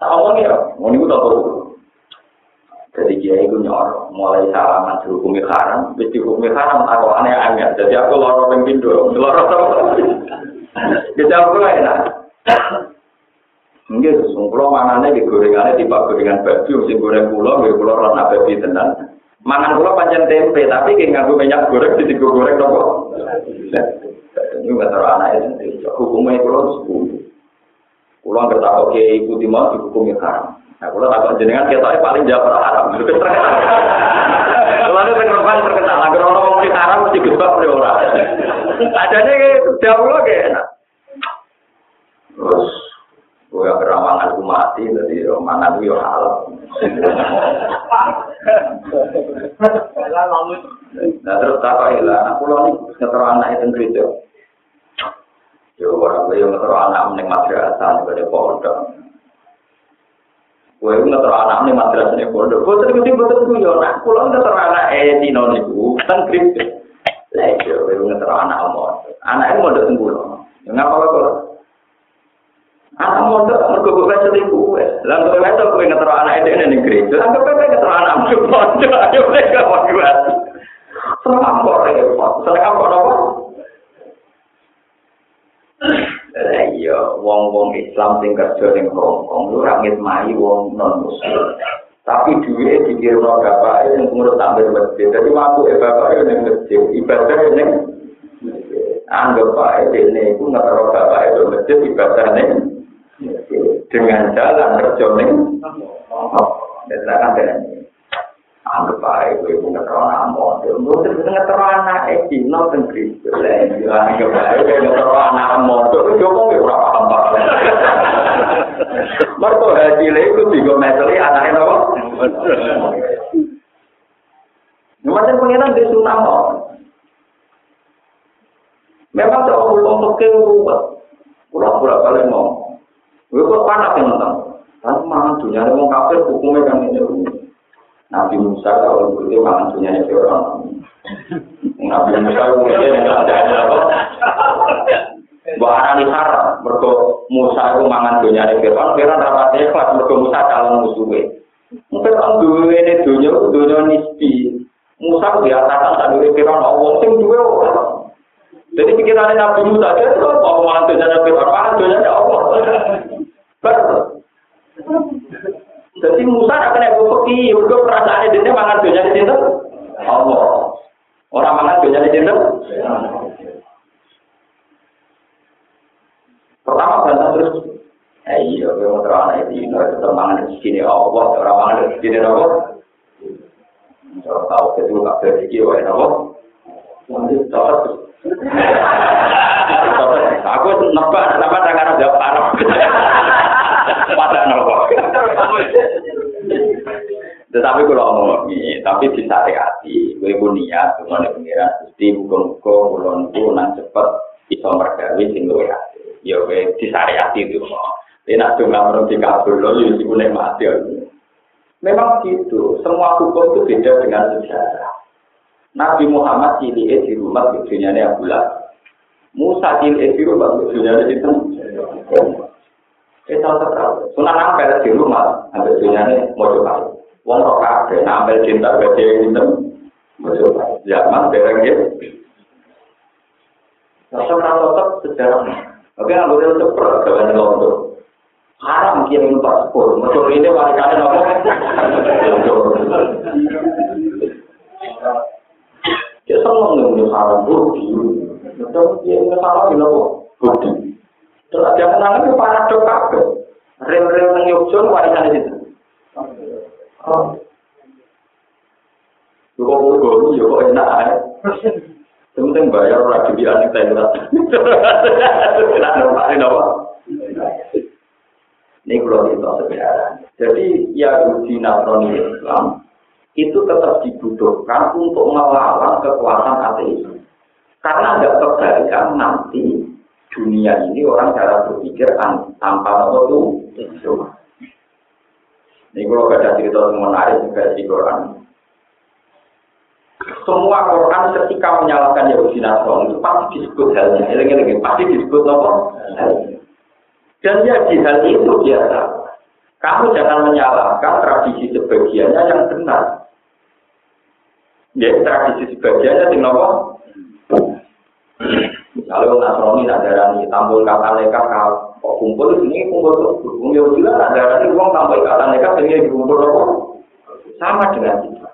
Speaker 1: Sama ya, mau ini tak tahu. Jadi dia itu nyor, mulai salaman dihukumi haram, bis dihukumi haram, aku aneh-aneh. Jadi aku lorong pembindo, lorong apa? Jadi aku enak. Mungkin sungkulo manane di gorengannya tiba gorengan baju, si goreng pulau, gue pulau rana babi tenan. Mangan pulau panjang tempe, tapi kayak nganggu minyak goreng, di tiga goreng nopo. Ini nggak anak itu, hukumnya pulau sepuluh. Pulau nggak tahu oke ibu timah dihukumi haram. Nah, kalau takut jenengan kita paling jauh haram. Kalau ada terkenal terkenal, agar orang mau haram mesti gebak nih orang. Adanya jauh kayak enak. Terus, gue yang beramangan aku mati, jadi mangan gue halal. Nah terus takut hilang, aku nih ngeter anak itu gereja. Yo orang gue yang ngeter anak mening madrasah, gue ada pondok. Kowe ngeter anakne madrasane pondok. Boten ngerti boten kuyo. Nak kula ngeter anake dino niku ten grip. Lah iya kowe ngetro anak omong. Anake mondok teng kula. Ngapa kok? Anak mondok mergo kok wes niku. Lah kowe wes to kowe ngeter anake dene ning grip. Lah kowe pe ngeter anak mondok. Ayo rek gak kuat. Terus apa rek? Terus apa napa? Lah iya, wong-wong Islam sing kerja ning Hongkong lu ra ngitmai wong non muslim. Tapi duwe dikirno bapak yang ngurus tampil masjid. Jadi waktu e bapak yang ning masjid, ibadah ning anggap bae dene iku ngetero bapak itu masjid ibadah ning dengan jalan kerja ning dan anggap baik, gue pun ngetron amon. Gue tuh ngetron anak eh, dino sendiri. Gue bilang anggap baik, gue ngetron anak amon. Gue tuh jokong gue kurang paham banget. Mertu hati lagi, gue tiga meter ya, anaknya nopo. Nomor yang pengiran di sunnah Memang tak perlu untuk keurubat. Pura-pura kali mau. Gue kok panas yang nonton. Tapi mana dunia ini mau kafir, hukumnya kan ini. Nabi Musa kalau begitu mangan dunia itu orang. Nabi Musa kemudian yang ada apa? Bahkan ini haram. Mereka Musa itu mangan dunia itu orang. Kira rapatnya kelas mereka Musa calon musuhnya. Mungkin orang dua ini dunia dunia nisbi. Musa biasakan tak dulu kira orang sing dua orang. Jadi pikiran Nabi Musa itu mau mantunya Nabi apa mantunya Allah. Betul. Jadi Musa akan yang bukti, udah perasaannya dia mangan dunia di situ. Allah. Orang mangan dunia di situ. Pertama bantah terus. Eh iya, mau terang itu, itu termangan di sini Allah, orang mangan di sini Allah. Kalau tahu itu nggak berpikir, wah Allah. Nanti cocok Aku nebak, kenapa tangan ada parah. Pada nopo. Tetapi kalau ngomong ini, tapi disariati, gue pun niat, gue mau pengiran, mesti buka-buka, kulon nang cepet, bisa mergawi, sing gue. Ya gue disariati itu mau. Dia nak cuma di kabel, lo jadi gue mati. Memang gitu, semua hukum itu beda dengan sejarah. Nabi Muhammad cilik di rumah ini Abu Musa cilik di rumah ini itu. Kita tahu, sunan ampel di rumah, ini mau coba. wong kok kabeh ngambil cinta gede ngoten. Mosok zaman bareng ya. Rasa kalau tetap sejarah, oke, kalau dia tetap perkebunan londo, haram dia paspor, sepur, ini wali kalian apa? Dia senang dengan dia haram, budi, betul, dia minta salah di nopo, budi. Terus dia menangani para dokter, rem-rem yang nyokcon wali kalian itu. Yo kok ngono yo kok enak ae. Penting bayar ora dibilang kita itu. Lah normal apa? Ini kalau kita sebenarnya. Jadi ya di Nasrani Islam itu tetap dibutuhkan untuk melawan kekuatan ateisme. Karena ada kebaikan nanti dunia ini orang cara berpikir tanpa apa itu Ini kalau ada cerita yang menarik juga di Quran. Semua Quran ketika menyalahkan Yahudi Nasrani itu pasti disebut halnya. Ini pasti disebut apa? Dan ya di hal itu biasa. Kamu jangan menyalahkan tradisi sebagiannya yang benar. Ya, tradisi sebagiannya yang apa? Kalau Nasrani nak darani tampil kata mereka kumpul ini kumpul tuh. Ya juga nak darani uang tampil kata mereka ini kumpul apa? Sama dengan kita.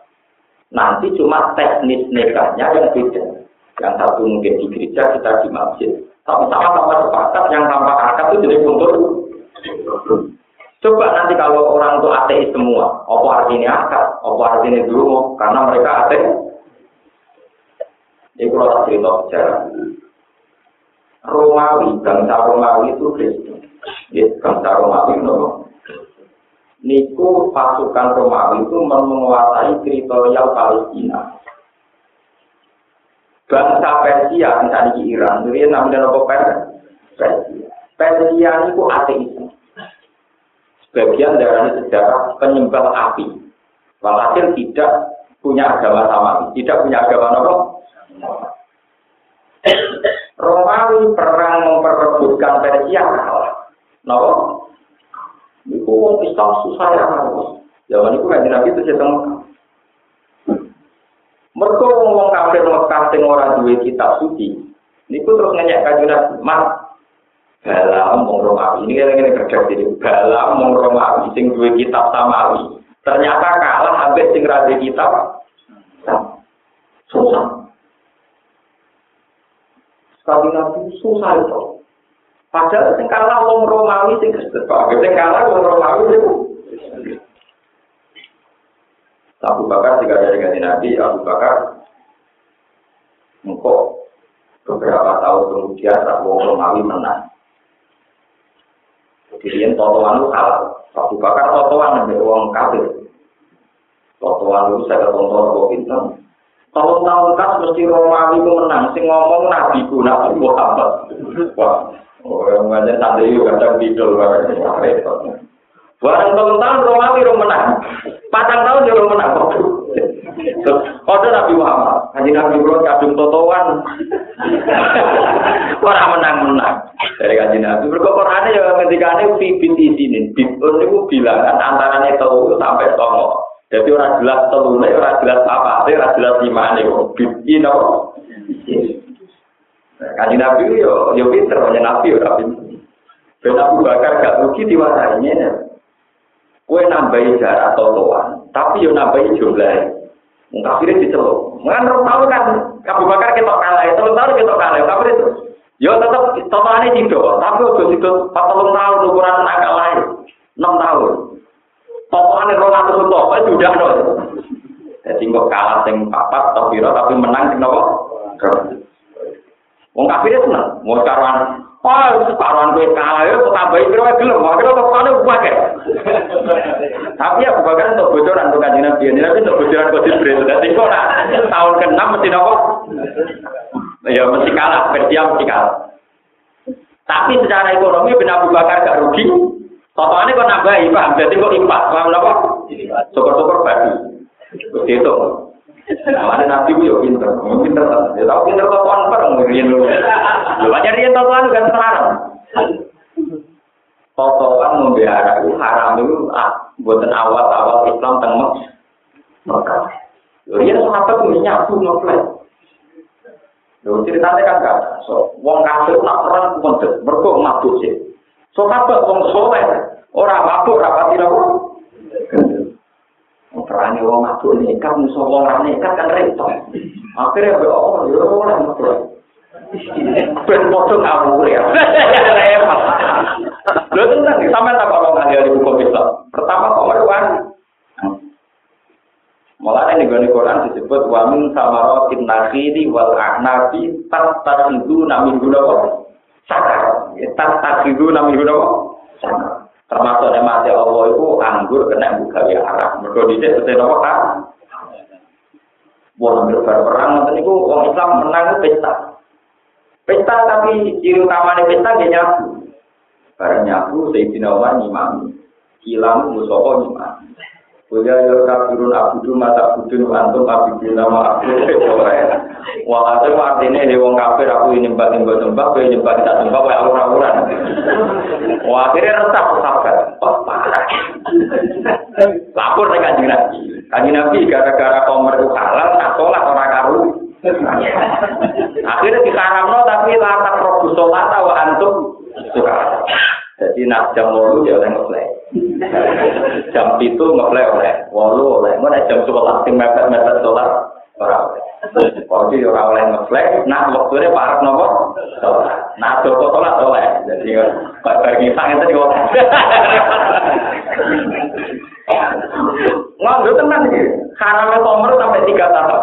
Speaker 1: Nanti cuma teknis nekatnya yang beda. Yang satu mungkin di gereja, kita di masjid. Tapi sama-sama sepakat yang tanpa akad itu jadi kumpul. Coba nanti kalau orang itu ateis semua, apa artinya akad? Apa artinya dulu? Karena mereka ateis. Ini kalau tak cerita. Romawi, bangsa Romawi itu Kristen. Ya, bangsa Romawi itu Niku pasukan Romawi itu menguasai teritorial Palestina. Bangsa Persia, misalnya di Iran, itu namanya apa Persia. Persia itu ateis. Sebagian dari sejarah penyembah api. Walhasil tidak punya agama sama, tidak punya agama apa? Romawi perang memperebutkan Persia kalah. Napa? Iku wong Islam susah ya Zaman itu kan Nabi itu setengah. Mereka wong wong kafir Mekah sing ora duwe kitab suci. Niku terus nanya kanjeng Nabi, "Mas, Balam mong Romawi ini kan ini kerja jadi balam mong Romawi sing duwe kitab samawi. Ternyata kalah habis sing rada kitab. Susah. Tapi nabi susah itu. Padahal sing kalah wong Romawi sing Kristen. Sing kalah wong Romawi sing Abu Bakar jika dari ganti Nabi, Abu Bakar engkau beberapa tahun kemudian Abu Romawi menang. Jadi yang totoan itu kalah. Abu Bakar totoan dengan uang kafir. Totoan itu saya tonton kok Tahun-tahun kan mesti Romawi itu menang. Sing ngomong Nabi ku, Nabi Muhammad. Wah, orang ngajar tadi juga kadang tidur. Barang tahun-tahun Romawi itu menang. Patang tahun dia menang. Kode Nabi Muhammad, Haji Nabi Muhammad kadung totoan. Orang menang-menang dari kaji Nabi. Berkokorane ya ketika ini bibit izinin. Bibit itu bilangan antaranya tahu sampai tongo. Jadi orang jelas telurnya, orang jelas apa, orang jelas lima ini. Bibit apa? Kaji Nabi yo yo pinter, hanya Nabi yo Nabi. Ben Abu Bakar gak rugi diwasainya. Kue nambahi jarak totoan, tapi yo nambahi jumlah. Kafir diceluk. Mengan rong tahun kan Abu Bakar ketok kalah, telung tahun ketok kalah, kafir itu. Yo tetap totoane tidak, tapi udah sido 40 tahun ukuran nakal lain. 6 tahun. Totoane 200 untuk, itu udah no. Jadi kok kalah sing papat tapi tapi menang sing nopo? Wong kafir itu seneng, mau karuan Oh, separuhan gue kalah ya, tambahin kira gelem, akhirnya kok kane pakai. Tapi ya bukan untuk bocoran untuk kajian nabi, ini nabi untuk bocoran kode Jibril. Jadi kok nak tahun ke-6 mesti nopo? Ya mesti kalah, Persia mesti kalah. Tapi secara ekonomi Ben Abu gak rugi. Totalnya kok nambahi, paham? Jadi kok impas, paham apa? Syukur-syukur bagi. Begitu itu. Mana nabi yo pinter, pinter Ya tau pinter kok perang ngirian lu. Lu aja dia tau tuan kan sekarang. Totoan membela itu haram itu ah, buatan awal-awal Islam teng Mekah. Dia sahabat menyapu ngeflash. Lu ceritanya kan gak. So, wong kafir nak perang kuntet, mergo mabuk sih. Sahabat wong soleh, orang mabuk rapati nopo. Perani wong mabuk nekat, musuh wong nekat kan repot. Akhirnya be oh, yo oleh mabuk. Ben foto kamu ya. Repot. Lho tenan sampe tak kok ngali di buku Islam. Pertama kok merwan. Mulane ning gone Quran disebut wa min samaratin nakhili wal a'nabi tattakhidhu namin gunawa sakar. Tattakhidhu namin gunawa sakar. Termasuk mati Allah itu anggur kena buka ya arah. Mergo dhisik setene apa kan? Wong ambil perang ngoten niku wong Islam menang pesta. Pesta tapi ciri utamanya pesta dia nyabu. Barang nyabu Sayyidina Umar nyimami. Kilang musopo nyimami. Kuya yo kafirun abudu mata budun antum abidun nama aku Wah itu artinya he wong kafir aku ini nyembah nyembah nyembah kowe nyembah tidak nyembah kowe awur-awuran. Wah akhirnya resah sahabat. Oh parah. Lapor nih kanjeng Nabi. Kanjeng Nabi gara-gara komer itu halal, sholat orang karu. Akhirnya dikaramno tapi latak robu sholat wa antum suka. Jadi nak jam walu ya oleh ngeplay. jam itu ngeplay oleh walu oleh. Mana jam sebelas sing mepet mepet sholat orang oleh. Jadi orang oleh ngeplay. Nah waktunya parah nopo. Nah joko sholat oleh. Jadi kalau bagi sang itu oleh. Nggak tenang sih. Haramnya tomer sampai tiga tahun.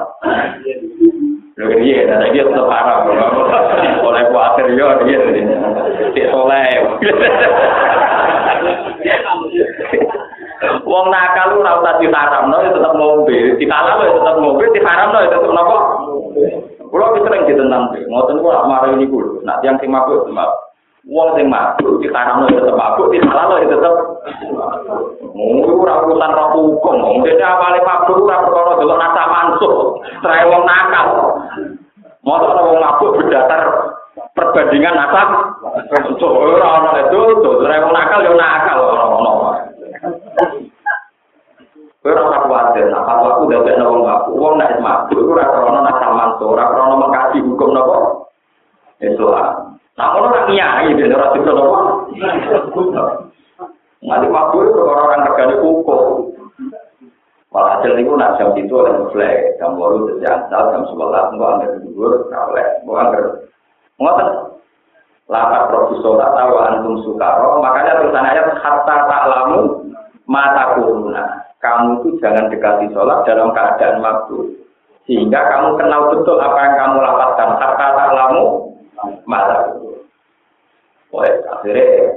Speaker 1: Lho iya, nah dia tetap haram. Oleh kuatir yo dia. Cek soleh. Wong nakal lu ora usah diharamno ya tetep ngombe. Dikalap ya tetep ngombe, diharamno ya tetep napa? Kulo ki sering ditentang, ngoten kok marah ini kulo. Nah, yang sing mabuk, wong sing mabuk diharamno ya tetep mabuk, dihalal ya tetep. Mulu ora urusan roh hukum. Mungkin awale mabuk ora perkara delok nasa mansuh. Trae wong nakal. Motor wong mabuk berdasar perbandingan nasab. Ora ana itu, trae wong nakal ya nakal ora ono. Kowe ora usah kuwatir, nek fatwa aku dadekno wong mabuk, wong nek mabuk ora krana nasa mansuh, krana mengkaji hukum napa? Islam. Nah, orang nyai, dia ora bisa napa? Nanti waktu itu orang-orang regane kukuh. Malah hasil itu nak jam itu oleh flag, jam baru jam jam sebelas, nggak angker tidur, oleh, nggak angker. Ngoten. Lapat profesor tahu antum sukaro, makanya tulisan ayat hatta ta'lamu mata kuruna. Kamu itu jangan dekati sholat dalam keadaan waktu. Sehingga kamu kenal betul apa yang kamu lapatkan. Hatta ta'lamu mata akhirnya,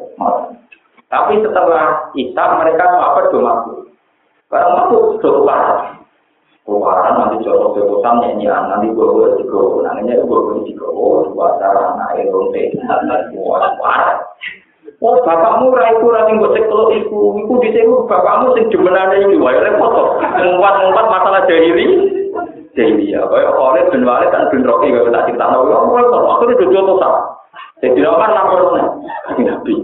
Speaker 1: tapi setelah Isa mereka apa do mabuk. Karena mabuk sudah parah. Keluaran nanti jodoh jodohan nyanyian nanti gue gue tiga nantinya gue gue tiga dua cara naik ronte wah parah. Oh bapakmu rai kurang yang gue cek kalau iku iku di sini bapakmu sing jumenane ini wah repot kok ngumpat ngumpat masalah jahili jahili ya kayak oleh ben wale kan ben roki gak tak cerita nabi aku repot aku ini jodoh Jadi orang lapornya nabi.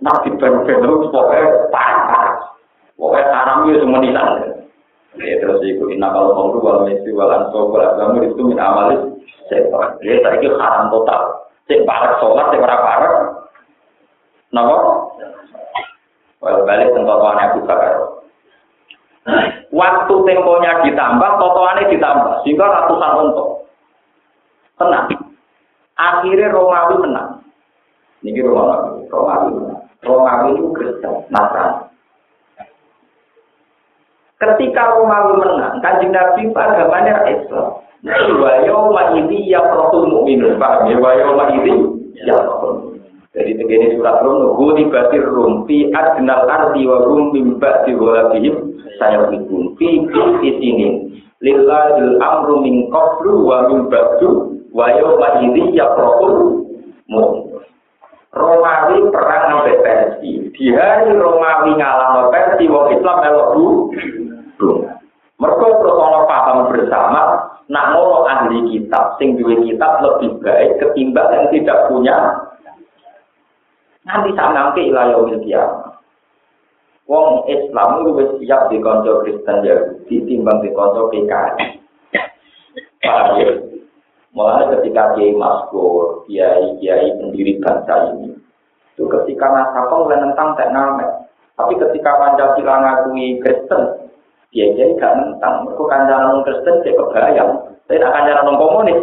Speaker 1: Nabi ben-ben pokoknya parah-parah. Pokoknya haram itu semua nisan. Ya terus itu inna kalau kongru wal mesti wal anso agamu itu min amalis setan. Ya saya itu haram total. Cek parah sholat, cek parah parah. Kenapa? Wal balik tentotoannya Abu Bakar. Waktu temponya ditambah, totoannya ditambah. Sehingga ratusan untuk. Tenang. Akhirnya Romawi menang. Ini Romawi. Romawi menang. Romawi itu Kristen, Nasrani. Ketika Romawi menang, kanjeng Nabi agamanya Islam. Wayo ma ini ya protul mukminun, paham ya? Ini ya. Jadi begini surat Rum, Guli basir Rum, fi adnal ardi wa rum mimba di walabihim, saya bikun, fi sini. Lillahil amru min qablu wa min wayo ma ini ya mukminun. Romawi perang sampai Persi. Di hari Romawi ngalah Persi, wong Islam melok bu. Mereka ono paham bersama, nak ngono ahli kitab, sing duwe kitab lebih baik ketimbang yang tidak punya. Nanti tak nangke ilayah kiamat. Wong Islam wis siap di konco Kristen ya, ditimbang di konco PKI. Paham ya? Mulai ketika Kiai Maskur, Kiai Kiai pendiri bangsa ini, itu ketika nasabah mulai tentang teknologi. Tapi ketika Pancasila ngakui Kristen, Kiai Kiai gak nentang. Mereka non Kristen cek kebayang, tapi kancaran non komunis.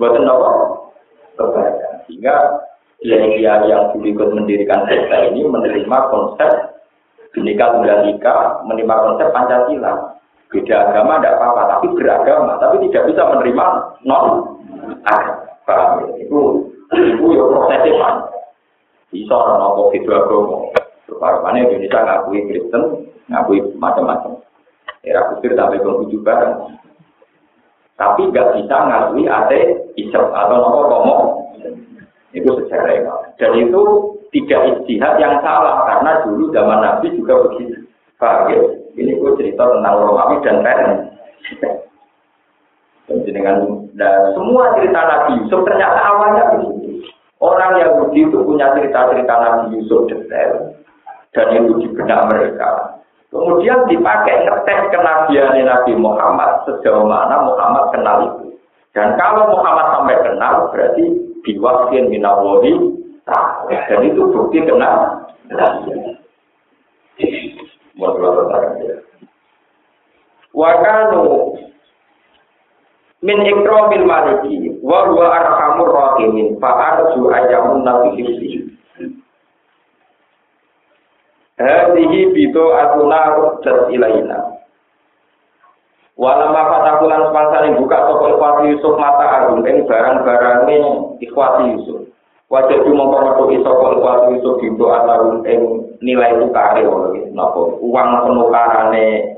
Speaker 1: Buatan apa? Kebaikan. Sehingga kiai yang ikut mendirikan sekte ini menerima konsep Binika Tunggal Ika, menerima konsep Pancasila. Beda agama tidak apa-apa, tapi beragama, tapi tidak bisa menerima non agama. Itu itu ya prosesnya kan. Bisa nopo itu agama. Rupa-rupanya Indonesia ngakui Kristen, ngakui macam-macam. Era kusir tapi kemudian bareng. Tapi nggak bisa ngakui ate isep atau nopo komo. Itu sejarah Dan itu tidak istihad yang salah karena dulu zaman Nabi juga begitu. Ya? Ini gue cerita tentang Romawi dan Ren. dengan dan semua cerita Nabi Yusuf ternyata awalnya begitu. Orang Yahudi itu punya cerita-cerita Nabi Yusuf detail dan itu di benak mereka. Kemudian dipakai ngetes kenabian Nabi Muhammad sejauh mana Muhammad kenal itu. Dan kalau Muhammad sampai kenal berarti biwakin minawali dan itu bukti kenal. Wakanu min ikramil maliki wa huwa arhamur rahimin fa arju ayamun nabi Hadihi bito atuna rujat ilaina. Walama fatakulan sepangsa yang buka toko ikhwati Yusuf mata agung yang barang-barangnya ikhwati Yusuf. Wajah cuma memetuhi toko ikhwati Yusuf bito atau nilai tukare nopo uang penukarane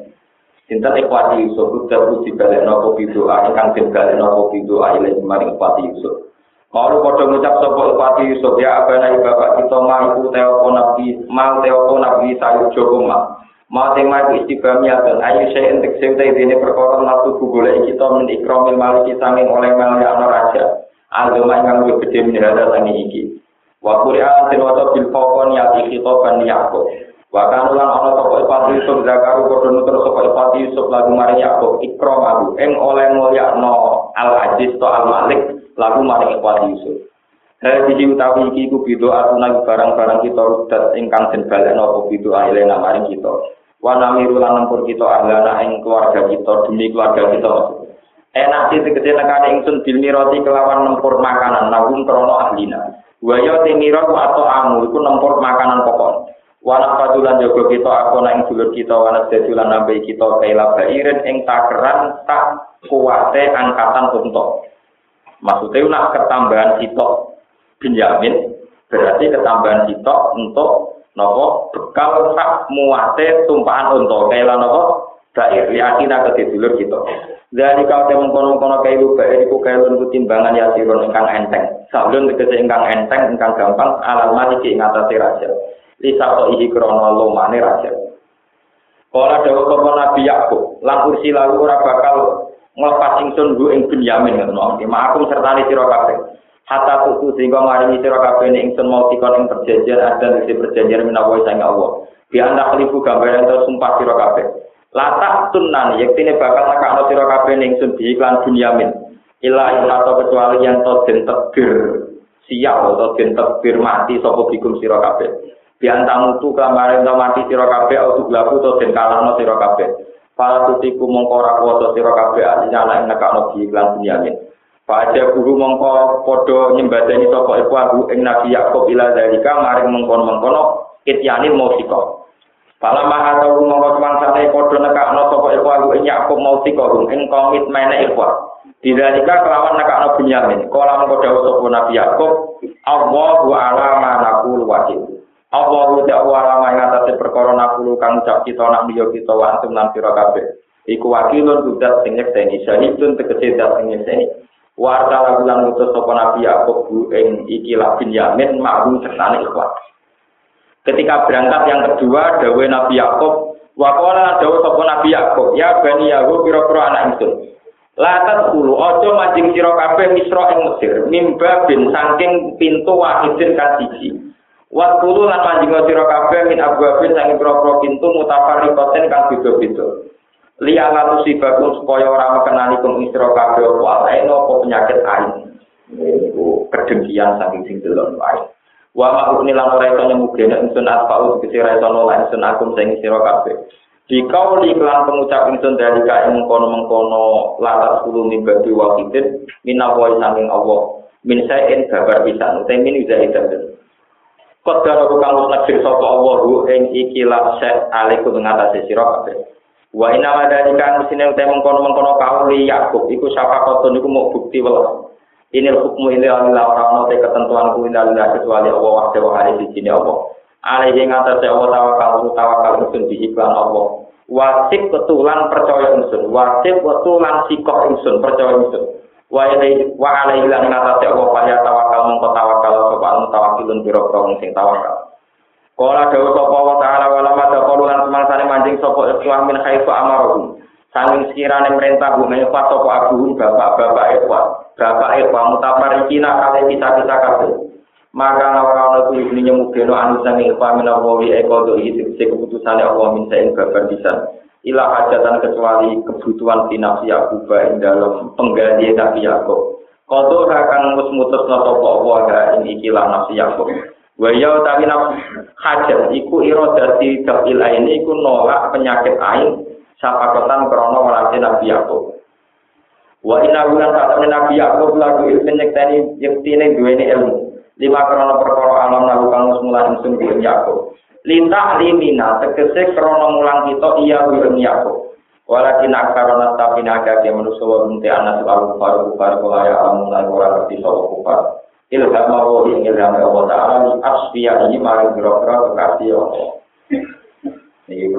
Speaker 1: Sinten ikhwati Yusuf udah puji balik nopo bito ingkang den balik nopo bito aile maring ikhwati Yusuf. Kalau pada ngucap sopo Pati Yusuf ya abana bapak kita mampu teoko nabi mal teoko nabi sayu joko ma. Mau tema itu istibami dan ayu saya entek seutai ini perkara nafsu boleh kita mendikromil maliki sanging oleh maliki anak raja. Agama yang lebih gede menjadi tani iki. Wa Qur'an waca bil fawqan yati khitaban Yakub. Wa kan ulang ana sapa Pati Yusuf zakaru padha nutur sapa Pati Yusuf lagu maring Yakub ikram aku ing oleh mulyakno al aziz to al malik lagu maring ikhwati Yusuf. Hadi utawi iki ku bido atuna barang-barang kita rudat ingkang den balekno apa bido ailena maring kita. Wa namiru lan nempur kita ahlana ing keluarga kita demi keluarga kita. Enak sih tegese nekane ingsun bil mirati kelawan nempur makanan nagum krono ahlina. Wa ya timira atau amu iku nempur makanan pokok. Wanak patulan jogo kita aku nang dulur kita wanak dedulan nambahi kita kaila bairin ing takeran tak kuwate angkatan untuk. Maksudnya nak ketambahan sitok Benjamin berarti ketambahan sitok untuk nopo bekal sak muate tumpahan untuk kaila nopo bair yakin ke dulur kita. Dari kau temen kono kono kailu bair iku kailu itu timbangan ya sirun ingkang enteng. Sablon tegese ingkang enteng ingkang gampang alam mati ki ngatasi raja. Lisa to ihi krono lomane raja. Kala dawuh kapa Nabi Yakub, lan kursi lalu ora bakal nglepas ingsun bu ing Benyamin ngoten mawon. Ma'akum sertane sira kabeh. Hatta tuku sehingga maringi sira kabeh ing ingsun mau dikon ing perjanjian ada isi perjanjian menawa sang Allah. Bi anda khalifu gambaran to sumpah sira kabeh. Latak tunan yektine bakal nekakno sira kabeh ing ingsun di iklan Benyamin. Ila atau kecuali yang to den tegir siap atau den tegir mati sapa bikum sira kabeh. Bi antamu tu kamarin to mati sira kabeh atau glabu to den kalahno sira kabeh. Para tutiku mongko ora kuwasa sira kabeh ing nekakno di iklan Bunyamin. Pada guru mongko padha nyembadani sapa iku aku ing Nabi Yakub ila dalika maring mengkon-mengkono ityani musika. Pala maha tau mongko semangsane padha nekakno sapa iku aku ing Yakub musika ing komitmene iku. Didalika kelawan nekakno Bunyamin. Kala mongko dawuh sapa Nabi Yakub, Allahu a'lamu ma naqul wakil. Allah udah wala yang atas perkara nakulu kang ucap kita nak liya kita wa antum lan sira kabeh. Iku wakilun budak sing nyekseni syahidun tegese dat sing nyekseni. Wa ta'ala lan utus sapa nabi Yakub bu ing iki bin Yamin ma'ruf sertane ikhlas. Ketika berangkat yang kedua dawe Nabi Yakub wa qala dawe sapa Nabi Yakub ya bani Yakub pira-pira anak ingsun. Latat kulu ojo mancing sira kabeh misra ing Mesir mimba bin saking pintu wahidin kasiji. Waktu lan manjingo sira kabeh min abwabin sang pira pintu mutafarriqatin kang beda-beda. Liya lan sibakum supaya ora mekenani kum sira kabeh apa penyakit ain. Niku kedengkian saking sing delon. Wa ma'ruf lan ora iso nyemugene ingsun asfa'u tegese ora iso nolak ingsun akum sing sira kabeh. Dikau iklan pengucap ingsun dari kae mengkono-mengkono latas kulo mibadi wakidin minawai sanging Allah min sayin babar pisan utai min hitam Kodar aku kang nekir sapa Allah hu ing iki la set alaiku ngatasi sira kabeh. Wa inna wa dalika sine utai mengkono-mengkono kauli Yakub iku sapa koton iku mau bukti welas. Ini hukum ini adalah orang nanti ketentuan ku adalah kecuali Allah waktu hari di sini Allah. Alih yang atas Allah tawakal tawakal usun di iklan Allah. wajib betulan percaya insun wajib betulan sikok insun percaya insun wa ilai wa alaihi lan ngatasi Allah paya tawakal mongko tawakal sapa mutawakilun biro-biro sing tawakal Kala dawu sapa wa ta'ala wa lama taqulu lan semangsane manjing sapa ikhwan min haitsu amaruhum Sanging sekiranya merintah bumi apa sapa abuhum bapak-bapak ikhwan bapak ikhwan mutafarikina kali kita-kita kabeh. Maka ora ana kuwi ini anu sange pamina wawi eko do iki keputusan Allah min saen babar bisa ila hajatan kecuali kebutuhan finasi aku ing dalam pengganti tapi aku kodo akan mus mutus nopo Allah ga ini ikilah nafsi aku wa ya tapi nafsi hajat iku irodati dapil ini iku nolak penyakit ain sapakotan krono walasi nabi aku wa ina bulan kata nabi aku lagu ilmu nyekteni yektine duweni ilmu lima krono perkara alam lalu kang mulan ingsun kuwi Yakub. Linta limina tegese krono mulang kita iya kuwi Yakub. Walakin akarona tapi naga ke manusia wa binti anas lalu faru faru kulaya alam mulai ora ngerti sapa kufar. Ilham Allah ing ilham Allah Ta'ala ni asfiya ini mari biro-biro kekasih Allah. Ini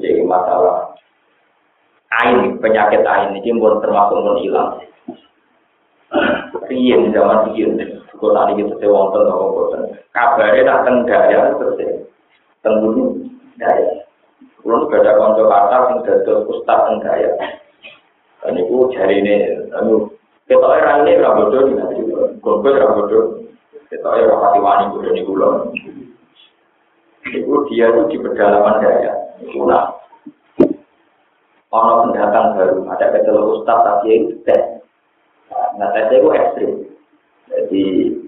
Speaker 1: sih masalah. Ain, penyakit ain ini pun termasuk pun hilang. Riyen zaman riyen Kau tadi kita sewa wonten nopo boten. Kabare nak teng daya terus ya. Teng bumi daya. Kulo nu ada kanca kata sing dados ustaz teng daya. Dan itu jari ini, anu, kita era ini di nanti, gombel ora bodoh. Kita era hati wani bodoh di kulon. Itu dia itu di pedalaman daya. Nah, ono pendatang baru, ada kecelok ustaz tapi itu tes. Nah, tesnya itu ekstrim. Jadi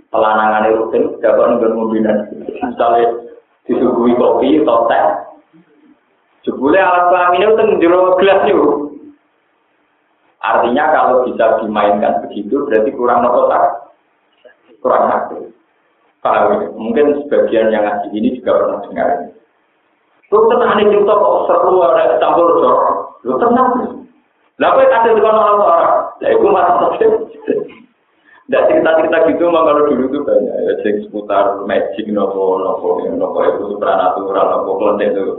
Speaker 1: pelanangan itu kan dapat nggak membina. Misalnya disuguhi kopi atau teh, jebule alat kelamin itu kan jero gelas itu. Artinya kalau bisa dimainkan begitu berarti kurang nopotak, kurang aktif. Ya? Mungkin sebagian yang ngaji ini juga pernah dengar. Lu tenang nih kita kok seru ada campur jorok. Lu tenang. Lah kowe kasih dengan orang-orang. Lah iku masalah. Tidak cerita-cerita gitu mah kalau dulu tuh banyak ya cek seputar magic nopo nopo nopo itu supranatural nopo konten itu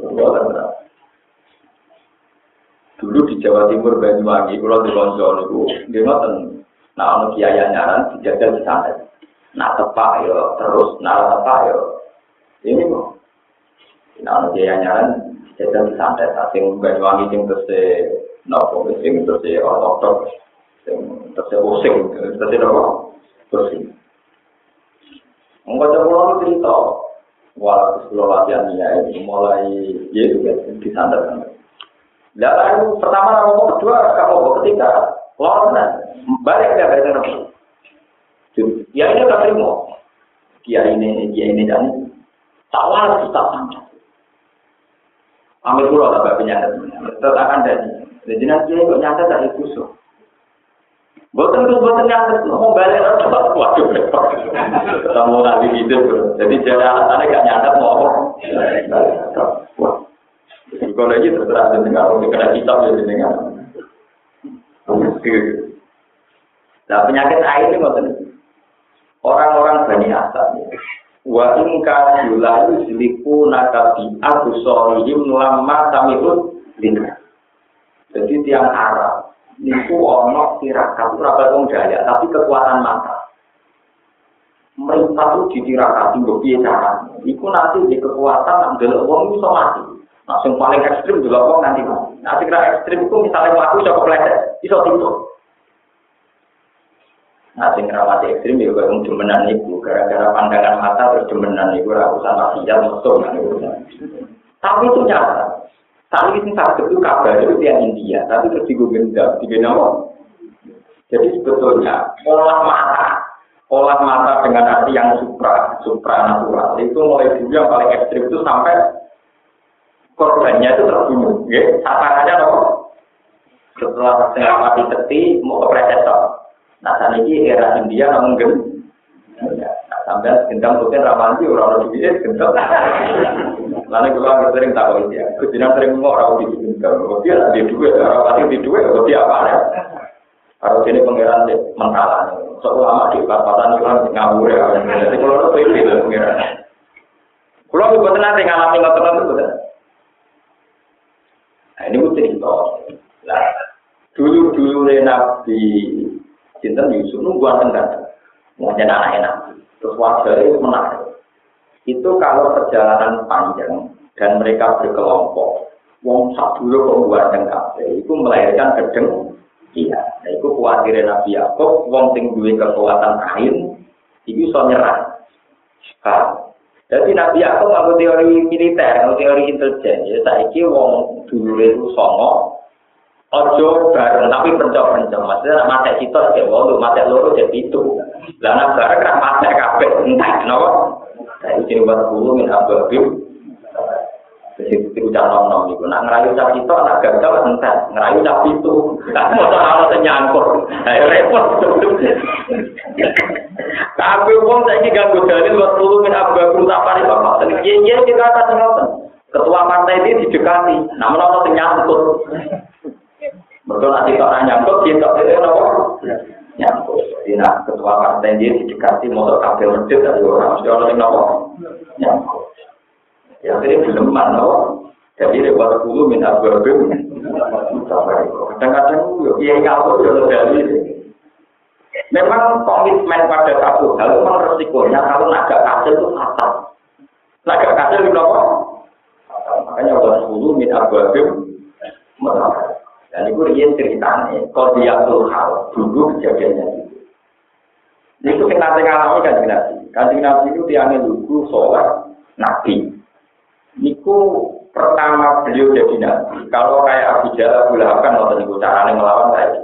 Speaker 1: Dulu di Jawa Timur Banyuwangi kalau di Loncol itu dia ngoten nah ono kiai nyaran dijajal di sana. Nah tepak yo terus nah tepak yo ini kok. Nah kiai nyaran dijajal di sana. Sing Banyuwangi sing terus nopo sing terus ortodok terus pusing, terus apa? Pusing. Enggak ada pulau cerita, wah sekolah latihan ini mulai ya itu kan di sana kan. Lalu pertama nomor kedua kamu ketika lorna balik dia balik nomor. Ya ini udah terima. Kia ini, kia ini dan tawar kita sangat. Ambil pulau tak penyakit, tetap akan dari. Jadi nanti kok nyata dari kusuk. Bukan itu bukan yang mau balik orang waduh Kamu nanti hidup, jadi jadi alasannya gak nyatet mau apa. Kalau lagi terserah dengar, kalau kena kitab ya dengar. Nah penyakit air ini maksudnya orang-orang bani asal. Wa in kasula yusliku nakabi abu sorihim lama tamikun Jadi tiang Arab niku ono tirakat ora wong daya tapi kekuatan mata. Mereka tuh ditirakat mbok piye cara iku nanti di kekuatan nang delok wong iso mati. Nah sing paling ekstrim delok wong nanti mati. Nah sing ekstrim iku misalnya mlaku iso kepleset iso tipu nah sing rawat ekstrim ya kaya wong demenan iku gara-gara pandangan mata terus demenan iku ora usah maksiat mesum tapi itu nyata. Saat ini satu itu kabar itu yang India, tapi terus digendam, digendam Jadi sebetulnya olah mata, olah mata dengan arti yang supra, supra natural itu mulai dulu yang paling ekstrim itu sampai korbannya itu terbunuh, Nggih, sasarannya apa? Setelah setengah mati mau ke presetor. Nah, saat ini era India namun gen. Nah, sampai gendang tuh ramanti orang-orang di sini gendang. Lalu kalau sering tahu dia, kemudian sering ngomong orang di sini gendang. Dia ada dua, orang pasti di dua, dia apa ya? Harus ini pengiran mentalan. Soalnya di perapatan itu ngawur ya. Jadi kalau itu itu pengiran. Kalau ibu nanti ngalami ngotot itu Nah ini gue cerita. Nah, dulu dulu nabi cinta Yusuf nunggu tengah, mau jadi anak enak. Terus wajah itu menarik. Itu kalau perjalanan panjang dan mereka berkelompok, wong sak dulu kok tengah, itu melahirkan gedeng. Iya, nah, itu khawatir Nabi Yakub, wong sing duwe kekuatan kain, itu so nyerah. Jadi Nabi Yakub ngaku teori militer, ngaku teori intelijen. Ya saiki wong dulu itu songo, ojo bareng tapi pencok-pencok. Maksudnya mata kita ya wong mata loro jadi itu. Lah nak bareng kan mata kabeh entah kenapa. Saya ini buat dulu min ababim. Jadi itu jangan nom itu. Nak ngerayu cap itu, nak gagal entah. Ngerayu cap itu. Nah, mau soal nyangkut. Ayo repot. Tapi wong saiki ganggu dalil wa tulu min ababul tapari bapak. Iya iya kita ngoten. Ketua partai ini didekati. Namun ana sing Betul nanti kok nyangkut kita itu apa? Nyangkut. Jadi ketua partai ini didekati motor kabel medit dari orang mesti orang yang apa? Nyangkut. Ya ini belum mana. Jadi lewat tulu min ababul tapari. Kadang-kadang ya ngawur ya dalil. Memang komitmen pada satu hal memang resikonya kalau naga kasir itu fatal. Naga kasir itu apa? Makanya Allah sepuluh min ababim Dan itu dia ceritanya, dia tuh hal dulu kejadiannya itu. Itu yang nanti ngalami kan nabi. Kanjeng nabi itu tiangnya lugu sholat nabi. Niku pertama beliau jadi nabi. Kalau kayak Abu Jalal Lahab kan waktu itu caranya melawan saya.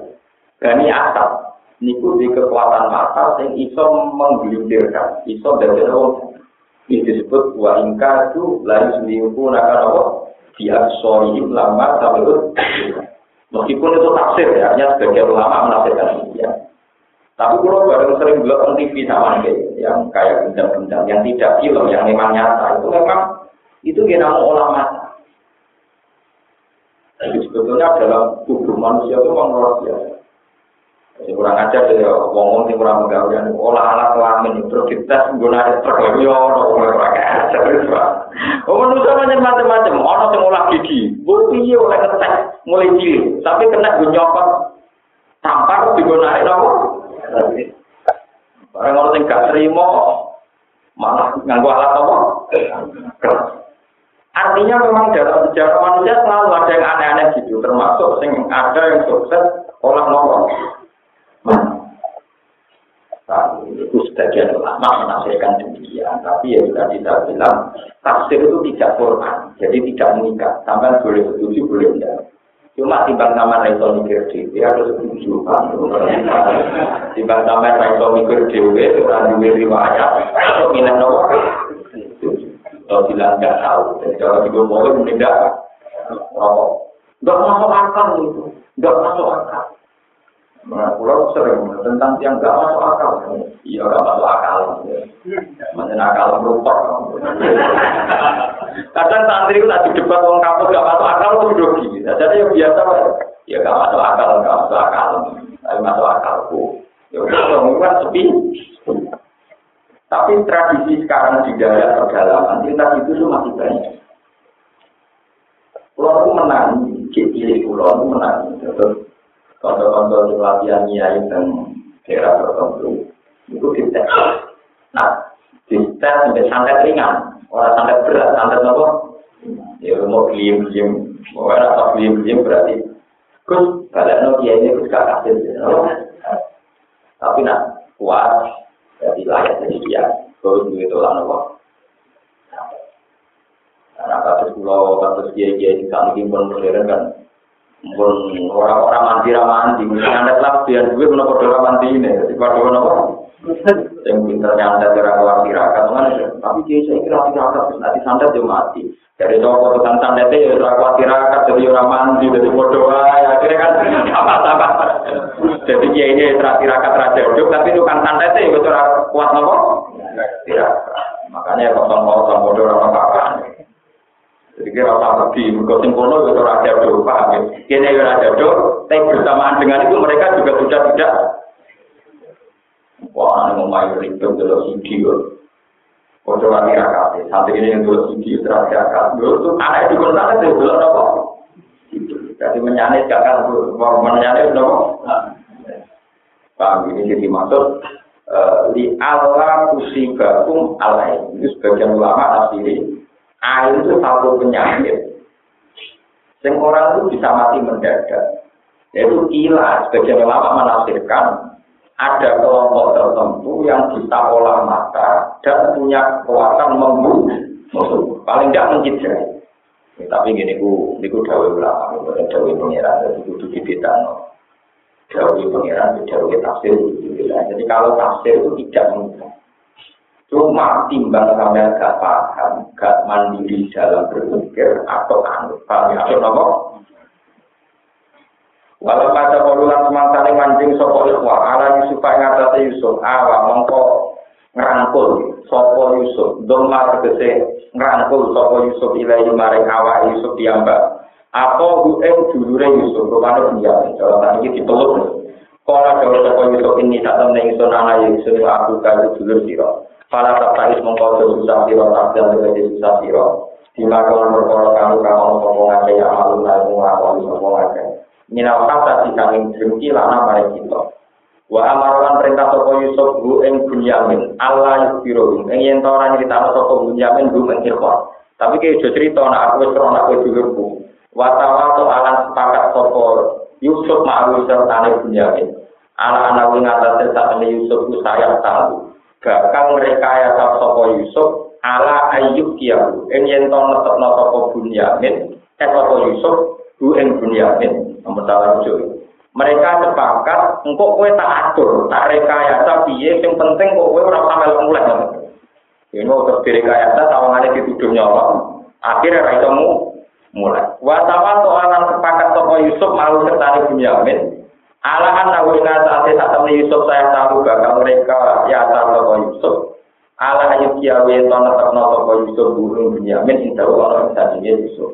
Speaker 1: Berani asap niku di kekuatan mata sing iso menggelintirkan, iso dari wong. Ini disebut wa ingka itu lalu seminggu nakal apa? Dia sorry lama itu. Meskipun itu tafsir ya, hanya sebagai ulama menafsirkan ya. Tapi kalau bareng sering bilang TV sama yang kayak benda-benda, yang tidak film, yang memang nyata, itu memang itu mau ulama. Jadi sebetulnya dalam tubuh manusia itu memang luar biasa. Sing kurang ajar ya wong sing kurang pegawaian olah alat kelamin itu kita menggunakan truk yo ora ora ajar Oh manusia macam macam-macam, ono sing olah gigi. Bu piye oleh ngetek mulai cilik, tapi kena gue tampar digunakan apa? Barang orang sing gak terima malah nganggo alat apa? Artinya memang dalam sejarah manusia selalu ada yang aneh-aneh gitu, termasuk sing ada yang sukses olah nolong. itu sebagian ulama menafsirkan demikian, tapi ya sudah kita bilang tafsir itu tidak formal, jadi tidak mengikat. Sampai boleh setuju, boleh tidak. Cuma timbang sama Raiso mikir dewi harus setuju kan. Timbang sama Raiso mikir itu kan dua riwayat atau minat nomor. Kalau bilang nggak tahu, kalau juga boleh tidak. Nggak masuk akal itu, nggak masuk akal. Nah, pulau sering tentang yang gak masuk akal. Iya, gak masuk akal. Macam akal. Kadang santri itu tadi debat orang kampus gak masuk akal itu grogi. Nah, jadi yang biasa, ya gak masuk akal, gak masuk akal. Tapi masuk akalku. Ya udah, kan sepi. Tapi tradisi sekarang di daerah pedalaman, kita itu masih banyak. Pulau itu menang, cilik pulau itu menang. Contoh-contoh di latihan nyai dan daerah tertentu itu dites. Nah, dites sampai santet ringan, orang santet berat, santet apa? Ya mau diem, mau rasa diem diem berarti. Gus, kalian kiai ini gus gak kasih, tapi nak kuat, jadi layak jadi dia. Gus begitu lah nopo. Nah, kasus pulau, kasus kiai-kiai di sana pun modern kan, pun orang-orang mandi ramandi, mungkin anda telah biar gue menopor mandi ini, jadi pada apa? Yang pinter nyantet ora keluar tirakat kan tapi dia saya kira tirakat terus nanti santet yo mati. Dari toko pesan santet ya ora keluar tirakat jadi orang mandi jadi bodoh ya akhirnya kan apa apa jadi dia ini tirakat raja hidup tapi kan santet ya itu kuat nopo tirakat makanya kosong kosong bodoh orang apa jadi kira apa pergi mereka singkono itu raja hidup paham ya? Kini raja hidup tapi bersamaan dengan itu mereka juga sudah tidak Ini main ribet dulu kok. Kocok lagi rakat, santri ini yang dulu sudi terakhir rakat. Dulu tuh anak itu kan sana tuh dulu apa? Jadi menyanet gak kan, mau menyanet dong. Paham ini jadi maksud di Allah kusibakum alaih. Itu sebagian ulama asli. Air itu satu penyakit. Yang orang itu bisa mati mendadak. Yaitu ilah. Sebagian ulama menafsirkan ada kelompok tertentu yang bisa olah mata dan punya kekuatan membunuh musuh. Paling tidak mencederai. Ya, tapi gini ku, ini ku dawe ulama, bukan dawe pengiran, jadi kudu dibetano. Dawe pengiran, dawe tafsir, jadi kalau tafsir itu tidak mudah. Cuma timbang sampai gak paham, gak mandiri dalam berpikir atau paham ya? Atau apa? Walau kata semangsa ini mancing sopo ikhwa, ala Yusuf yang atas Yusuf, awa mongko ngerangkul sopo Yusuf, doma tegese ngerangkul sopo Yusuf ilai maring awa Yusuf diambak. Apa hueng dulure Yusuf, rumahnya penjamin, kalau tadi dipeluk. Kala dawa sopo Yusuf ini tak temen ingsun anak Yusuf aku kayu dulur siro. Fala tak mongko susah siro, tak dan susah siro. Dimakan berkoro kamu kamu sopo ngake yang malu sopo ngake. Minal kata di kami dengki lana mari kita. Wa amaran perintah sapa Yusuf bu ing Bunyamin, Allah yusbiru ing yen ta ora nyritano sapa Bunyamin bu ing. Tapi ke jo cerita nak aku wis ora nak dulurku. Wa tawato alan sepakat sapa Yusuf ma'awu sertane Bunyamin. Anak-anak wing atase sakmene Yusuf ku saya tahu. Bakal mereka ya sapa Yusuf ala ayyub kiyahu. Ing yen ta netepno sapa Bunyamin, eh sapa Yusuf bu ing Bunyamin. Nomor salah. Mereka sepakat, engkau kue tak atur, tak rekayasa piye, yang penting kok kue orang sampai mulai. Ini mau terus direkayasa, tawangannya dituduh nyolong, akhirnya raisamu mulai. Wasawan soalan sepakat toko Yusuf malu serta Bunyamin, Alahan nawina saat saat temen Yusuf saya tahu bakal mereka ya toko Yusuf. Allah ayat kiawe to netep toko Yusuf burung Bunyamin indah Allah bisa Yusuf.